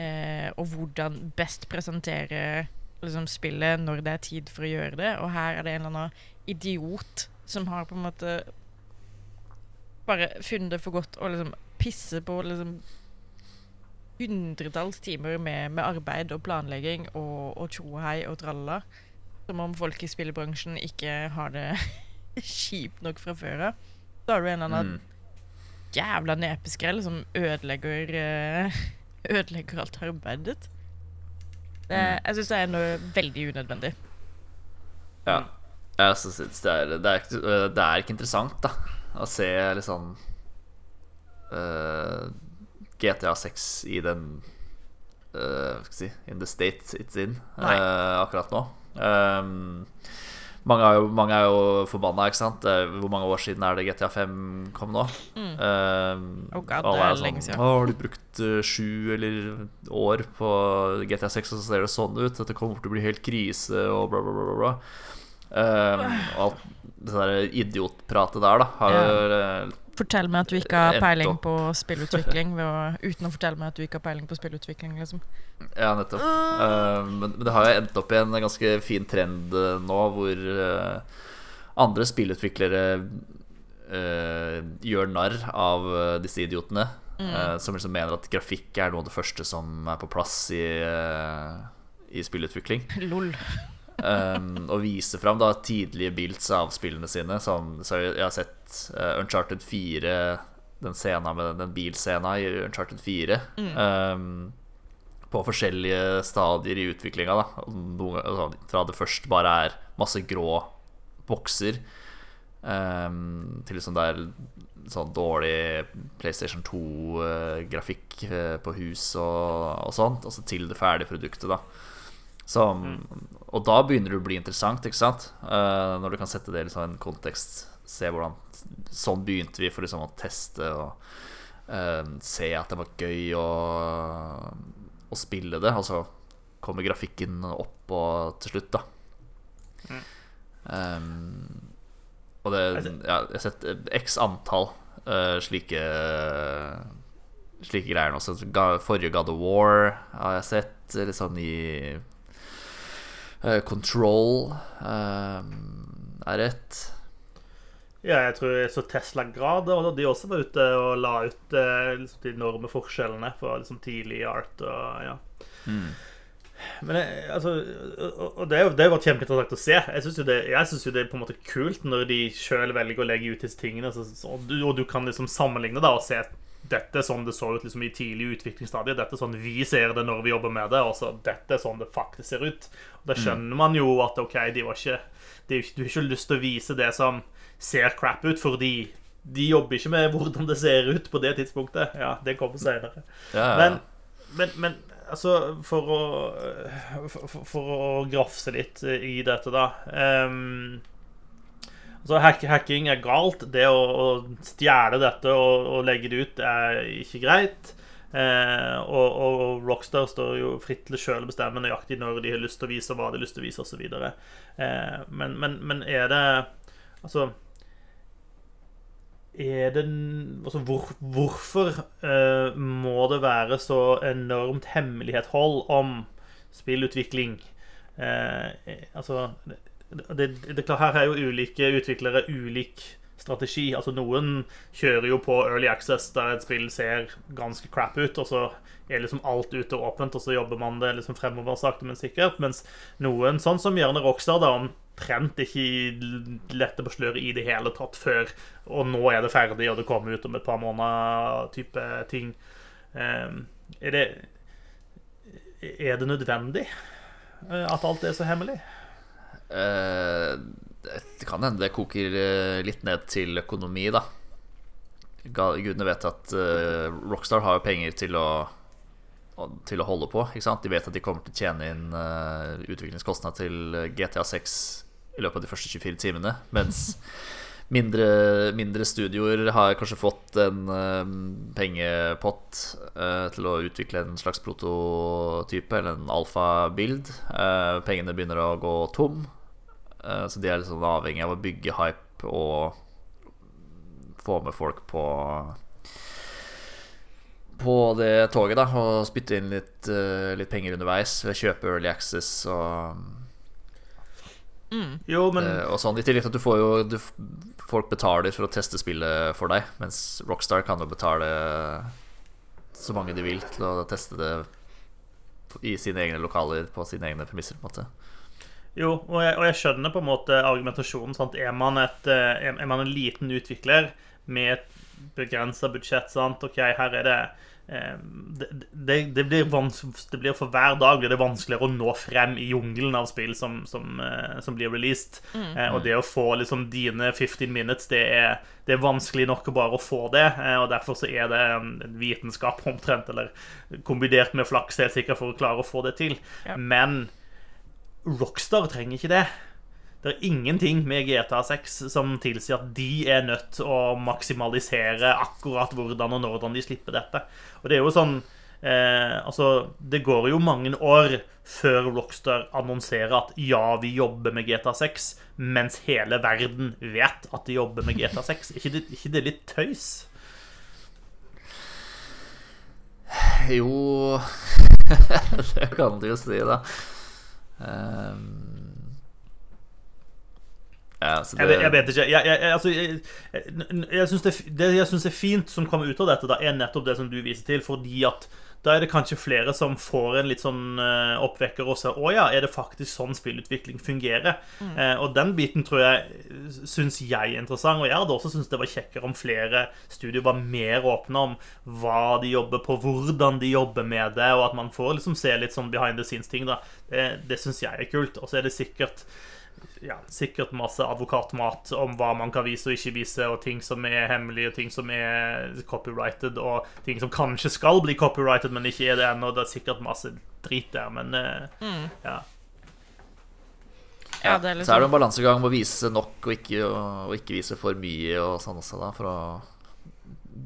eh, og hvordan best presentere liksom, spillet når det er tid for å gjøre det. Og her er det en eller annen idiot som har på en måte bare funnet det for godt å liksom pisse på liksom hundretalls timer med, med arbeid og planlegging og, og tjohei og tralla. Som om folk i spillebransjen ikke har det (laughs) kjipt nok fra før av. Da har du en eller annen Mm. jævla nepeskrell som ødelegger eh, (laughs) Ødelegger alt arbeidet. Det, Mm. jeg syns det er noe veldig unødvendig. Ja. Jeg synes det, er, det, er, det er ikke interessant, da, å se litt sånn eh, GTA 6 i den uh, skal si In the state it's in eh, akkurat nå. Um, mange, er jo, mange er jo forbanna, ikke sant? Er- Hvor mange år siden er det GTA 5 kom nå? Mm. Um, Oh god, det er sånn, lenge siden. Å, har du brukt eh, sju eller år på GTA 6, og så ser det sånn ut? Dette kommer til å bli helt krise, og bla, bla, bla. bla. Um, og alt det der idiotpratet der, da, har eh, Fortell meg at du ikke har peiling på spillutvikling ved å, uten å fortelle meg at du ikke har peiling på spillutvikling, liksom. Ja, nettopp. Uh, men, men det har jo endt opp i en ganske fin trend eh, nå, hvor uh, andre spillutviklere uh, gjør narr av disse idiotene. Mm. som liksom mener at grafikk er noe av det første som er på plass i, i spillutvikling. (laughs) Lol. Um, og vise fram da tidlige bilds av spillene sine. Som, så jeg, har sett uh, Uncharted 4, den scenen med den, den bilscena i Uncharted 4. Um, på forskjellige stadier i utviklinga. Altså, fra det først bare er masse grå bokser, um, til liksom det er sånn dårlig PlayStation 2-grafikk på hus og, og sånt, og så til det ferdige produktet, da. Som, Og da begynner det å bli interessant, ikke sant? Uh, når du kan sette det i liksom en kontekst. Se hvordan Sånn begynte vi for liksom å teste og uh, se at det var gøy å, å spille det. Og så kommer grafikken opp og til slutt, da. Um, og det ja, Jeg har sett x antall uh, slike Slike greier nå. Forrige God of War har jeg sett litt sånn i eh, Control eh, er et. Ja, jeg tror jeg så Tesla Grad, og de også var ute og la ut eh, liksom, de enorme forskjellene for liksom, tidlig art og ja. Men jeg, altså, og det er jo det har vært kjempeinteressant å se. Jeg syns jo, jo det er på en måte kult når de sjøl velger å legge ut disse tingene, så, så, og, du, og du kan liksom sammenligne da og se dette er sånn det så ut liksom, i tidlig utviklingsstadiet. Dette er sånn vi ser det når vi jobber med det. Og så dette er sånn det faktisk ser ut. Og Da skjønner man jo at OK, de var ikke, de, du har ikke lyst til å vise det som ser crap ut, fordi de jobber ikke med hvordan det ser ut på det tidspunktet. Ja, det kommer senere. Ja, ja. Men, men, men altså, for å, for, for- å grafse litt i dette, da ehm, altså, hack, Hacking er galt. Det å, å stjele dette og, og legge det ut er ikke greit. Eh, og, og Rockstar står jo fritt til sjøl å bestemme nøyaktig når de har lyst til å vise, hva de har lyst til å vise, osv. Eh, men, men, men er det Altså er det altså hvor, Hvorfor eh, må det være så enormt hemmelighethold om spillutvikling? Eh, altså det, det, er Her er jo ulike utviklere ulik strategi. Altså Noen kjører jo på Early Access, der et spill ser ganske crap ut, og så er liksom alt ute og åpent, og så jobber man det liksom fremover sakte, men sikkert. Mens noen, sånn som gjerne Rockstar, da omtrent ikke lette på sløret i det hele tatt før Og nå er det ferdig, og det kommer ut om et par måneder, type ting. Eh, er det Er det nødvendig eh, at alt er så hemmelig? Eh, det kan hende det koker eh, litt ned til økonomi, da. Gudene vet at eh, Rockstar har jo penger til å til å holde på. De vet at de kommer til å tjene inn utviklingskostnader til GTA 6 i løpet av de første 24 timene. Mens (laughs) mindre, mindre studioer har kanskje fått en pengepott til å utvikle en slags prototype eller en alfabild. Uh, pengene begynner å gå tom, så de er liksom avhengig av å bygge hype og få med folk på på det toget da og spytte inn litt, uh, litt penger underveis ved å kjøpe Early Access og mm. Jo, men uh, Og sånn I tillegg til at du får jo du, Folk betaler for å teste spillet for deg, mens Rockstar kan jo betale så mange de vil til å teste det i sine egne lokaler på sine egne premisser. på en måte jo, og jeg, og jeg, skjønner på en måte argumentasjonen. Sant? Er, man et, eh, er man en liten utvikler med et begrensa budsjett. Sant? OK, her er det eh, det, det, det, blir det, blir for hver dag blir det vanskeligere å nå frem i jungelen av spill som, som, eh, som blir released. Mm. Eh, og det å få liksom dine 15 minutes, det er, det er vanskelig nok bare å få det. og derfor så er det en vitenskap omtrent, eller kombinert med flaks, helt sikkert, for å klare å få det til. Ja. Men Rockstar trenger ikke det. Det er ingenting med GTA 6 som tilsier at de er nødt til å maksimalisere akkurat hvordan og når de slipper dette. Og det er jo sånn eh, Altså, det går jo mange år før Rockstar annonserer at ja, vi jobber med GTA 6, mens hele verden vet at de jobber med GTA 6. ikke det, ikke det litt tøys? Jo (laughs) Det kan du jo si, da. Um ja, det... jeg, vet, jeg, vet, ikke. Jeg, jeg, altså, jeg syns det, det, jeg synes er fint som kommer ut av dette, da, er nettopp det som du viser til. Fordi at da er det kanskje flere som får en litt sånn uh, oppvekker og ser å ja, er det faktisk sånn spillutvikling fungerer? Mm. Uh, og den biten tror jeg syns jeg er interessant. Og jeg hadde også syntes det var kjekkere om flere studier var mer åpne om hva de jobber på, hvordan de jobber med det, og at man får liksom se litt sånn behind the scenes-ting. da Det, det syns jeg er kult. Og så er det sikkert ja, sikkert masse advokatmat om hva man kan vise og ikke vise, og ting som er hemmelige, og ting som er copyrighted, og ting som kanskje skal bli copyrighted, men ikke er det ennå. Det er sikkert masse drit der, men uh, mm. ja. Ja, er liksom... Så er det en balansegang med å vise nok og ikke, og, ikke vise for mye og sånn også, da, for å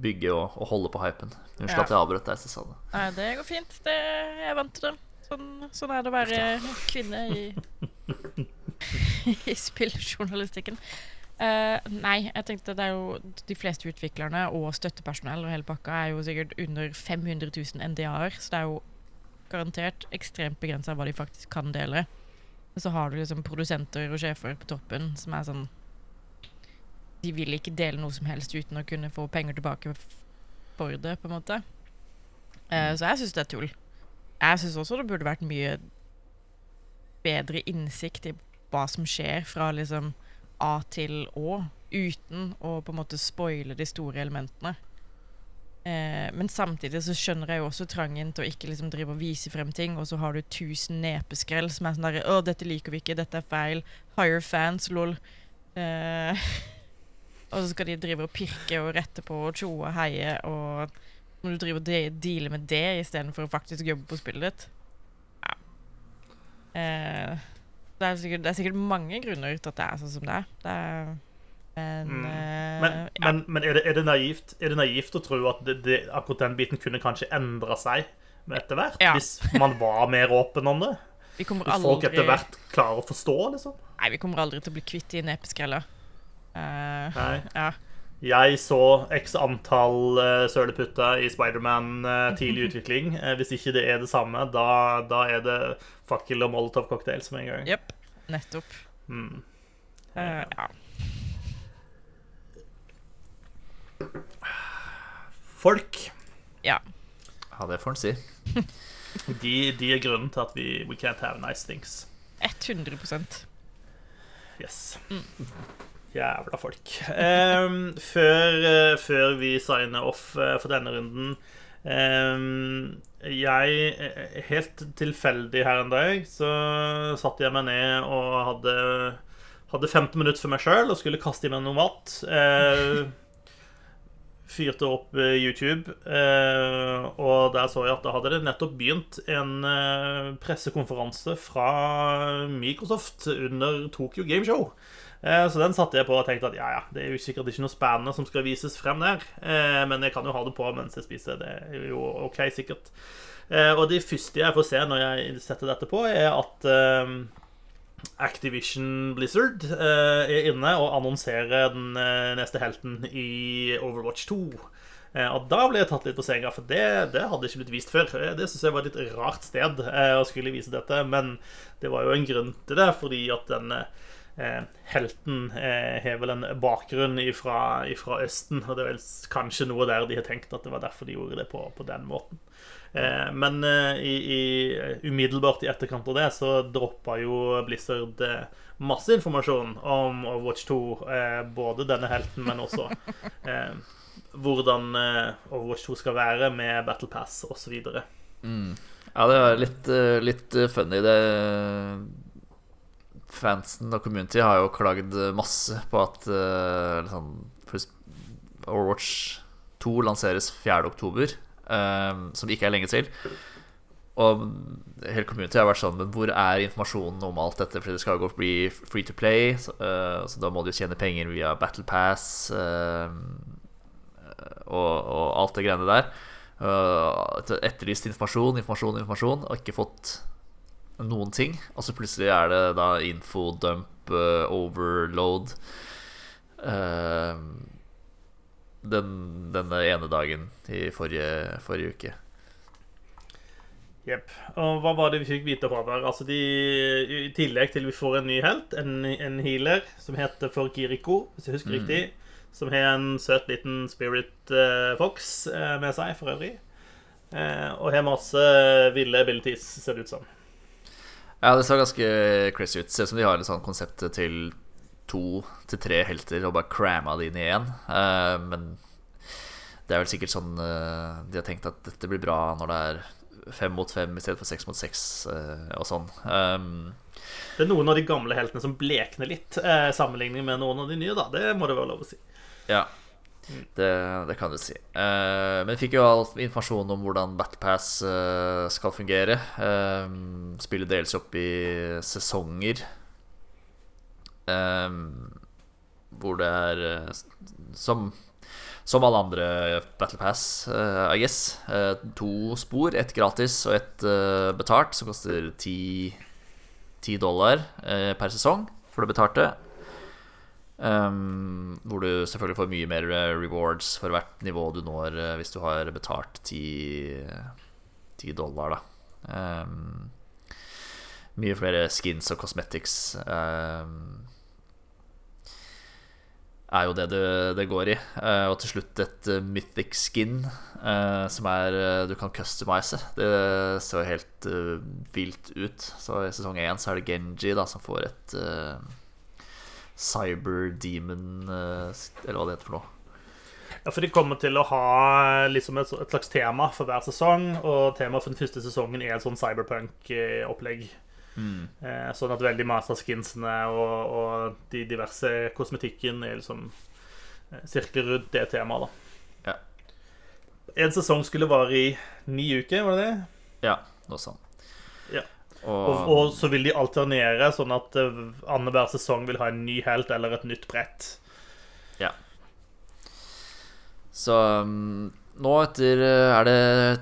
bygge og, og holde på hypen. Unnskyld ja. at jeg avbrøt deg. Så Nei, det går fint. Det, jeg vant til det. Sånn, sånn er det å være kvinne i (laughs) i spilljournalistikken. Uh, nei, jeg tenkte det er jo de fleste utviklerne og støttepersonell og hele pakka er jo sikkert under 500 000 NDA-er, så det er jo garantert ekstremt begrensa hva de faktisk kan dele. Og så har du liksom produsenter og sjefer på toppen som er sånn De vil ikke dele noe som helst uten å kunne få penger tilbake for det, på en måte. Uh, så jeg syns det er tull. Jeg syns også det burde vært mye bedre innsikt i hva som skjer fra liksom A til Å, uten å på en måte spoile de store elementene. Eh, men samtidig så skjønner jeg jo også trangen til å ikke liksom drive og vise frem ting, og så har du tusen nepeskrell som er sånn derre 'Å, dette liker vi ikke. Dette er feil. Higher fans. Lol'. Eh, (laughs) og så skal de drive og pirke og rette på og tjoe og heie, og må du drive og deale med det istedenfor å faktisk jobbe på spillet ditt. Ja. Eh, det er, sikkert, det er, sikkert, mange grunner til at det er sånn som det er. Det er men, mm. uh, men, ja. men, men er, det, er, det naivt, er, det, naivt, å tro at det, akkurat den biten kunne kanskje endre seg etter hvert? Ja. Hvis man var mer åpen om det? Hvis folk etter hvert klarer å forstå, liksom? Nei, vi kommer aldri til å bli kvitt de nepeskrella. Uh, Nei. Ja. Jeg så x antall uh, søleputter i Spiderman uh, tidlig utvikling. Uh, hvis ikke det er det samme, da, da er det fakkel og molotov-cocktail med en gang. Jepp. Nettopp. Mm. Uh, ja. Folk. Ja. Ja, det får en si. (laughs) de, de, er grunnen til at vi we can't have nice things. 100% Yes. Mm. Jævla folk. Um, før, uh, før, vi signer off uh, for denne runden um, Jeg eh, Helt tilfeldig her en dag så satte jeg meg ned og hadde, hadde 15 minutter for meg sjøl og skulle kaste i meg noe mat. Uh, fyrte opp YouTube, og der så jeg at da hadde det nettopp begynt en pressekonferanse fra Microsoft under Tokyo Game Show. Eh, Så den satte jeg på og tenkte at ja, ja, det er jo sikkert ikke noe spennende som skal vises frem der. Eh, Men jeg kan jo ha det på mens jeg spiser. Det er jo OK, sikkert. Eh, Og det første jeg får se når jeg setter dette på, er at Activision Blizzard er inne og annonserer den neste helten i Overwatch 2. Eh, og da ble jeg tatt litt på senga, for det, det hadde ikke blitt vist før. Det synes jeg var et litt rart sted å skulle vise dette, men det var jo en grunn til det, fordi at den eh, helten eh, har vel en bakgrunn ifra, ifra Østen, og det er vel kanskje noe der de har tenkt at det var derfor de gjorde det på, på den måten. Eh, men eh, i, i, umiddelbart i etterkant av det så droppa jo Blizzard eh, masse informasjon om Overwatch 2. Eh, både denne helten, men også (laughs) eh, hvordan eh, Overwatch 2 skal være med Battle Pass osv. Ja, det er litt, eh, litt eh, funny. Det Fansen og community har jo klagd masse på at uh, liksom, Overwatch 2 lanseres 4. oktober, eh, som ikke er lenge til. Og hele community har vært sånn Men hvor er informasjonen om alt dette? Fordi det skal jo bli free to play, så, uh, så da må du jo tjene penger via Battle Pass uh, og, og alt det greiene der. Uh, etterlyst informasjon, informasjon, informasjon, og ikke fått noen ting. Og så plutselig er det da infodump, uh, overload uh, den, Denne ene dagen i forrige, forrige uke. Jepp. Og hva var det vi fikk vite, Håvard? Altså de, I tillegg til vi får en ny helt, en, en healer som heter for Kiriko, hvis jeg husker riktig. Som har en søt liten spirit uh, fox uh, med seg, for øvrig. uh, og har masse ville abilities, ser det ut som. Ja, det ser ganske crazy ut. Ser ut som de har et sånt konsept til to til tre helter og bare cramma det inn i én. Uh, men det er vel sikkert sånn uh, de har tenkt at dette blir bra når det er fem mot fem i stedet for seks mot seks uh, og sånn. Um, Det er noen av de gamle heltene som blekner litt, eh, sammenligning med noen av de nye, da. Det må det være lov å si. Ja, det, det kan du si. Eh, men fikk jo all informasjon om hvordan Battle Pass eh, skal fungere. Uh, spillet deles opp i sesonger. Eh, hvor det er eh, som, som alle andre Battle Pass, eh, I guess. eh, to spor. Ett gratis og ett eh, betalt, som koster 10, 10 dollar eh, per sesong for det betalte. Um, hvor du selvfølgelig får mye mer eh, rewards for hvert nivå du når eh, hvis du har betalt 10, 10 dollar, da. Um, mye flere skins og cosmetics um, er jo det det, det går i. Uh, og til slutt et mythic skin uh, som er du kan customize. Det jo helt vilt ut. Så i sesong én så er det Genji da som får et eh, Cyber Demon eh, Eller hva det heter for noe. Ja, for de kommer til å ha liksom et, et slags tema for hver sesong, og temaet for den første sesongen er et sånn cyberpunk-opplegg. Eh, sånn at veldig av skinsene og, og de diverse kosmetikken er liksom eh, sirkler rundt det temaet, da. Ja. En sesong skulle vare i ni uker, var det det? Ja, noe sånt. Og, Og, så vil de alternere, sånn at eh, annenhver sesong vil ha en ny helt eller et nytt brett. Ja. Så um, nå etter uh, er det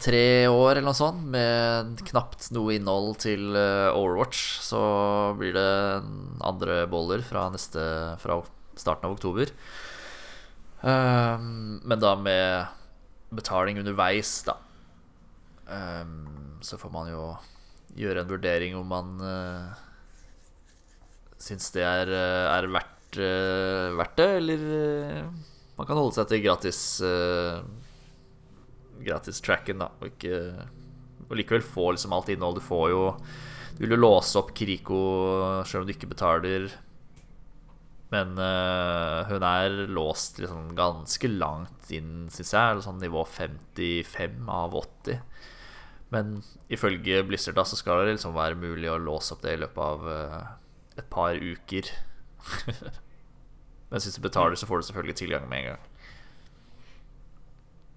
tre år eller noe sånt med knapt noe innhold til uh, Overwatch, så blir det andre boller fra neste Fra starten av oktober. Men da med betaling underveis, da. Så får man jo gjøre en vurdering om man uh, syns det er, uh, er verdt, uh, verdt det, eller uh, man kan holde seg til gratis uh, Gratis-tracken, da, og ikke Og likevel få liksom alt innhold. Du får jo Du vil jo låse opp Kriko selv om du ikke betaler. Men uh, hun er låst liksom ganske langt inn, syns jeg. Sånn nivå 55 av 80. Men ifølge Blizzard da så skal det liksom være mulig å låse opp det i løpet av uh, et par uker. (laughs) Men hvis du betaler, så får du selvfølgelig tilgang med en gang.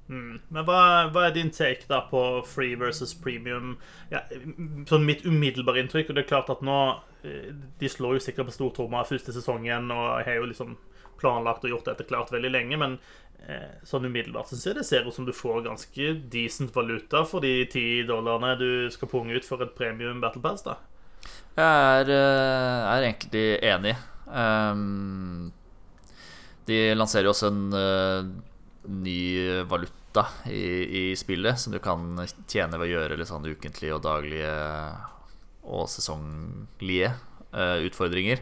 Mm. Men hva, hva, er din take da på free versus premium? Ja, sånn Mitt umiddelbare inntrykk, og det er klart at nå eh, De slår jo sikkert på stortromma første sesongen og har jo liksom planlagt og gjort dette klart veldig lenge, men eh, sånn umiddelbart syns jeg det ser ut som du får ganske decent valuta for de ti dollarene du skal punge ut for et premium Battle Pass, da. Jeg er, eh, er egentlig enig. Um, de lanserer jo også en uh, ny valuta i, i, spillet som du kan tjene ved å gjøre litt sånn ukentlige og daglige og sesonglige uh, utfordringer.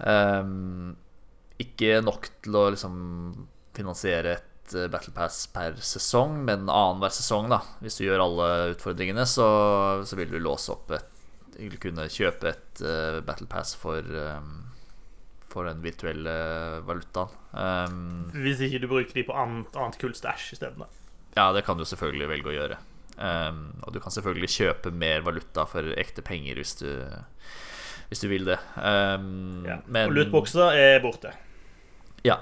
Um, ikke nok til å liksom finansiere et uh, Battle Pass per sesong, men annenhver sesong, da. Hvis du gjør alle utfordringene, så, så vil du låse opp et Kunne kjøpe et uh, Battle Pass for um, for den virtuelle valutaen. Um, Hvis ikke du bruker de på annet, annet kult stæsj isteden? Ja, det kan du selvfølgelig velge å gjøre. Um, og du kan selvfølgelig kjøpe mer valuta for ekte penger hvis du, hvis du vil det. Um, ja. men, og lootboxer er borte. Ja.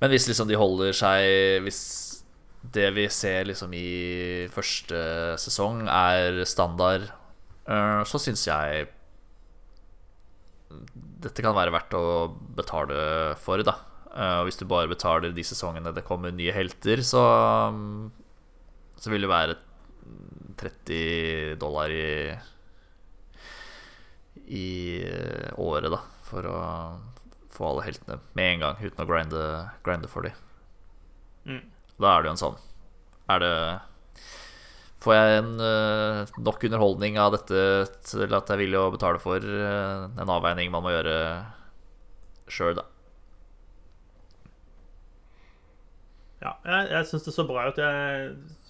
Men hvis liksom de holder seg Hvis det vi ser liksom i første sesong, er standard, uh, så syns jeg dette kan være verdt å betale for, da. Eh, og hvis du bare betaler de sesongene det kommer nye helter, så, så vil det være 30 dollar i i året, da, for å få alle heltene med en gang, uten å grinde, grinde for dem. Mm. Da er det jo en sånn Er det Får jeg en, uh, nok underholdning av dette til at jeg er villig å betale for uh, en avveining man må gjøre sjøl, da? Ja, jeg, jeg syns det så bra ut. Overwatch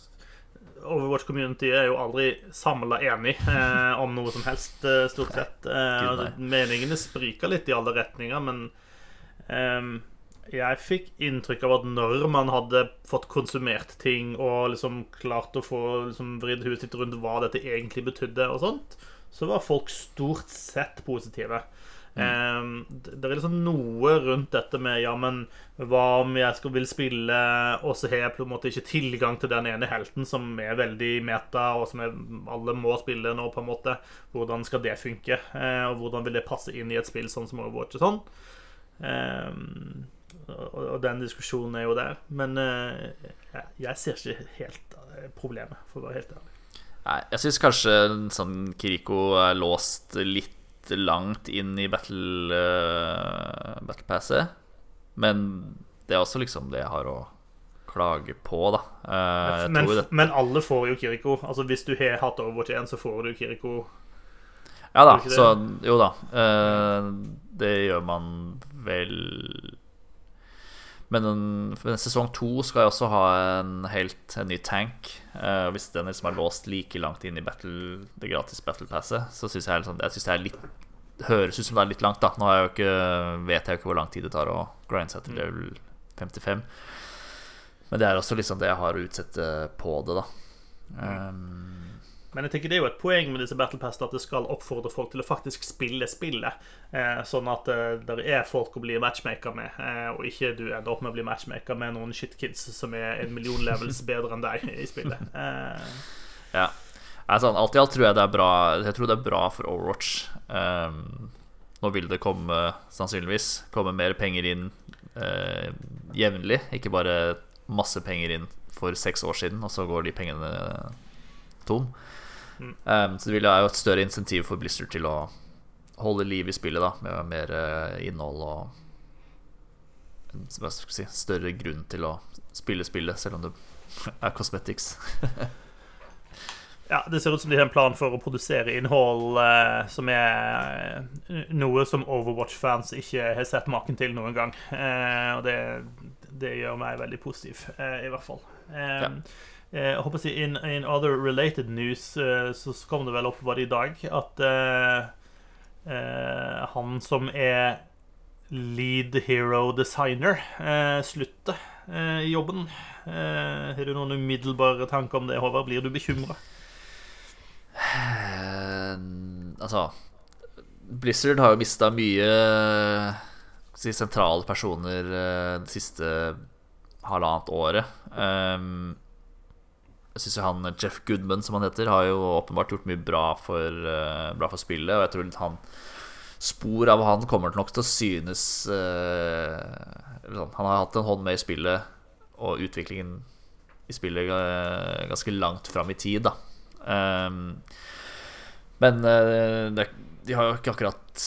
Community er jo aldri samla enig eh, om noe som helst, eh, stort sett. Eh, meningene spriker litt i alle retninger, men eh, jeg fikk inntrykk av at når man hadde fått konsumert ting og liksom klart å få liksom vridd huet sitt rundt hva dette egentlig betydde, og sånt, så var folk stort sett positive. Mm. Det er liksom noe rundt dette med Ja, men hva om jeg skal vil spille, og så har jeg på en måte ikke tilgang til den ene helten som er veldig meta, og som er, alle må spille nå, på en måte. Hvordan skal det funke? Uh, og hvordan vil det passe inn i et spill sånn som Overwatch og sånn? Um, og, den diskusjonen er jo der. Men uh, jeg ser ikke helt uh, problemet, for å være helt ærlig. Nei, jeg syns kanskje sånn Kiriko er låst litt langt inn i battle, uh, battle passet. Men det er også liksom det jeg har å klage på, da. Uh, men, men, alle får jo Kiriko. Altså Hvis du har hatt Overwatch 1, så får du Kiriko. Ja da, så jo da. Uh, det gjør man vel men, en, sesong to skal jo også ha en helt en ny tank. Uh, hvis den liksom er låst like langt inn i battle, det gratis battle passet, så syns jeg, liksom, jeg synes det er litt høres ut som det er litt langt. da Nå jeg ikke, vet jeg jo ikke hvor lang tid det tar å grinde seg til level 55. Men det er også liksom det jeg har å utsette på det, da. Um, men jeg tenker det er jo et poeng med disse Battle Pass at det skal oppfordre folk til å faktisk spille spillet. Eh, sånn at eh, det er folk å bli matchmaker med, eh, og ikke du ender opp med å bli matchmaker med noen shitkids som er en million levels bedre enn deg i spillet. Eh. Ja. Altså, alt i alt tror jeg det er bra Jeg tror det er bra for Overwatch. Um, nå vil det komme, sannsynligvis, komme mer penger inn uh, jevnlig. Ikke bare masse penger inn for seks år siden, og så går de pengene tom. Um, så det vil jo et større insentiv for Blizzard til å holde liv i spillet, da, med mer uh, innhold og hva skal si, større grunn til å spille spillet, selv om det er cosmetics. (laughs) ja, det ser ut som de har en plan for å produsere innhold uh, som er uh, noe som Overwatch-fans ikke har sett maken til noen gang. og det, det, gjør meg veldig positiv, i hvert fall. Ja. Eh, jeg håper å si, in, in other related news uh, så kom det vel opp bare i dag at han som er lead hero designer, slutter i jobben. Har du noen umiddelbare tanker om det, Håvard? Blir du bekymra? altså Blizzard har jo mista mye si, sentrale personer det siste halvannet året. Um, jeg syns han Jeff Goodman, som han heter, har jo åpenbart gjort mye bra for, uh, bra for spillet. Og jeg tror han spor av han kommer nok til å synes uh, Han har hatt en hånd med i spillet og utviklingen i spillet ganske langt fram i tid, da. Um, men de har jo ikke akkurat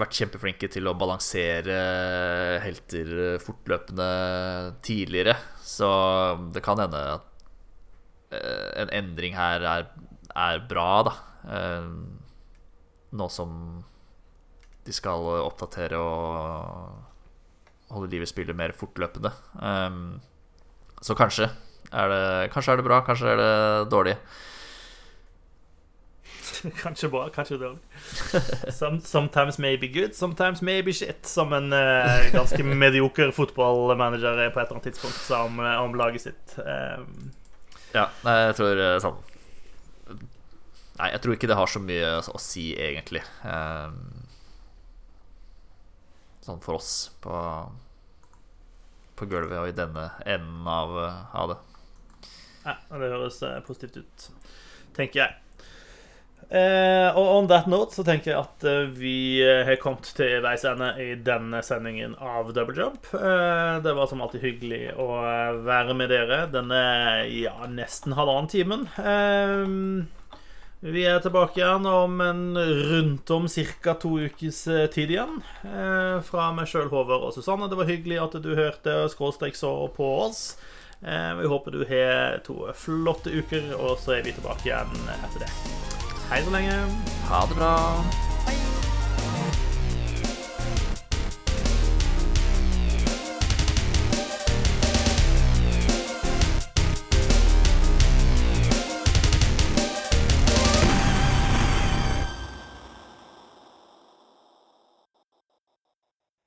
vært kjempeflinke til å balansere helter fortløpende tidligere. Så det kan hende at eh, en endring her er, er bra, da. Eh, nå som de skal oppdatere og holde livet i spillet mer fortløpende. Eh, så kanskje er det, kanskje er det bra, kanskje er det dårlig. (laughs) kanskje bra, kanskje dårlig. Some, sometimes maybe good, sometimes maybe shit. Som en uh, ganske (laughs) medioker fotballmanager på et eller annet tidspunkt sa om, eh, om laget sitt. Um. Ja, jeg tror sånn Nei, jeg tror ikke det har så mye å si, egentlig. Um, sånn for oss på, på gulvet og i denne enden av, av det. Ja, det høres positivt ut, tenker jeg. Eh, og on that note så tenker jeg at eh, vi eh, har kommet til veis ende i denne sendingen av Double Jump. Eh, det var som alltid hyggelig å eh, være med dere denne ja, nesten halvannen timen. Eh, vi er tilbake igjen om en rundt om ca. to ukes tid igjen. fra meg sjøl, Håvard og Susanne. Det var hyggelig at du hørte skråstrek så på oss. vi håper du har to flotte uker, og så er vi tilbake igjen etter det. Hei så lenge. Ha det bra.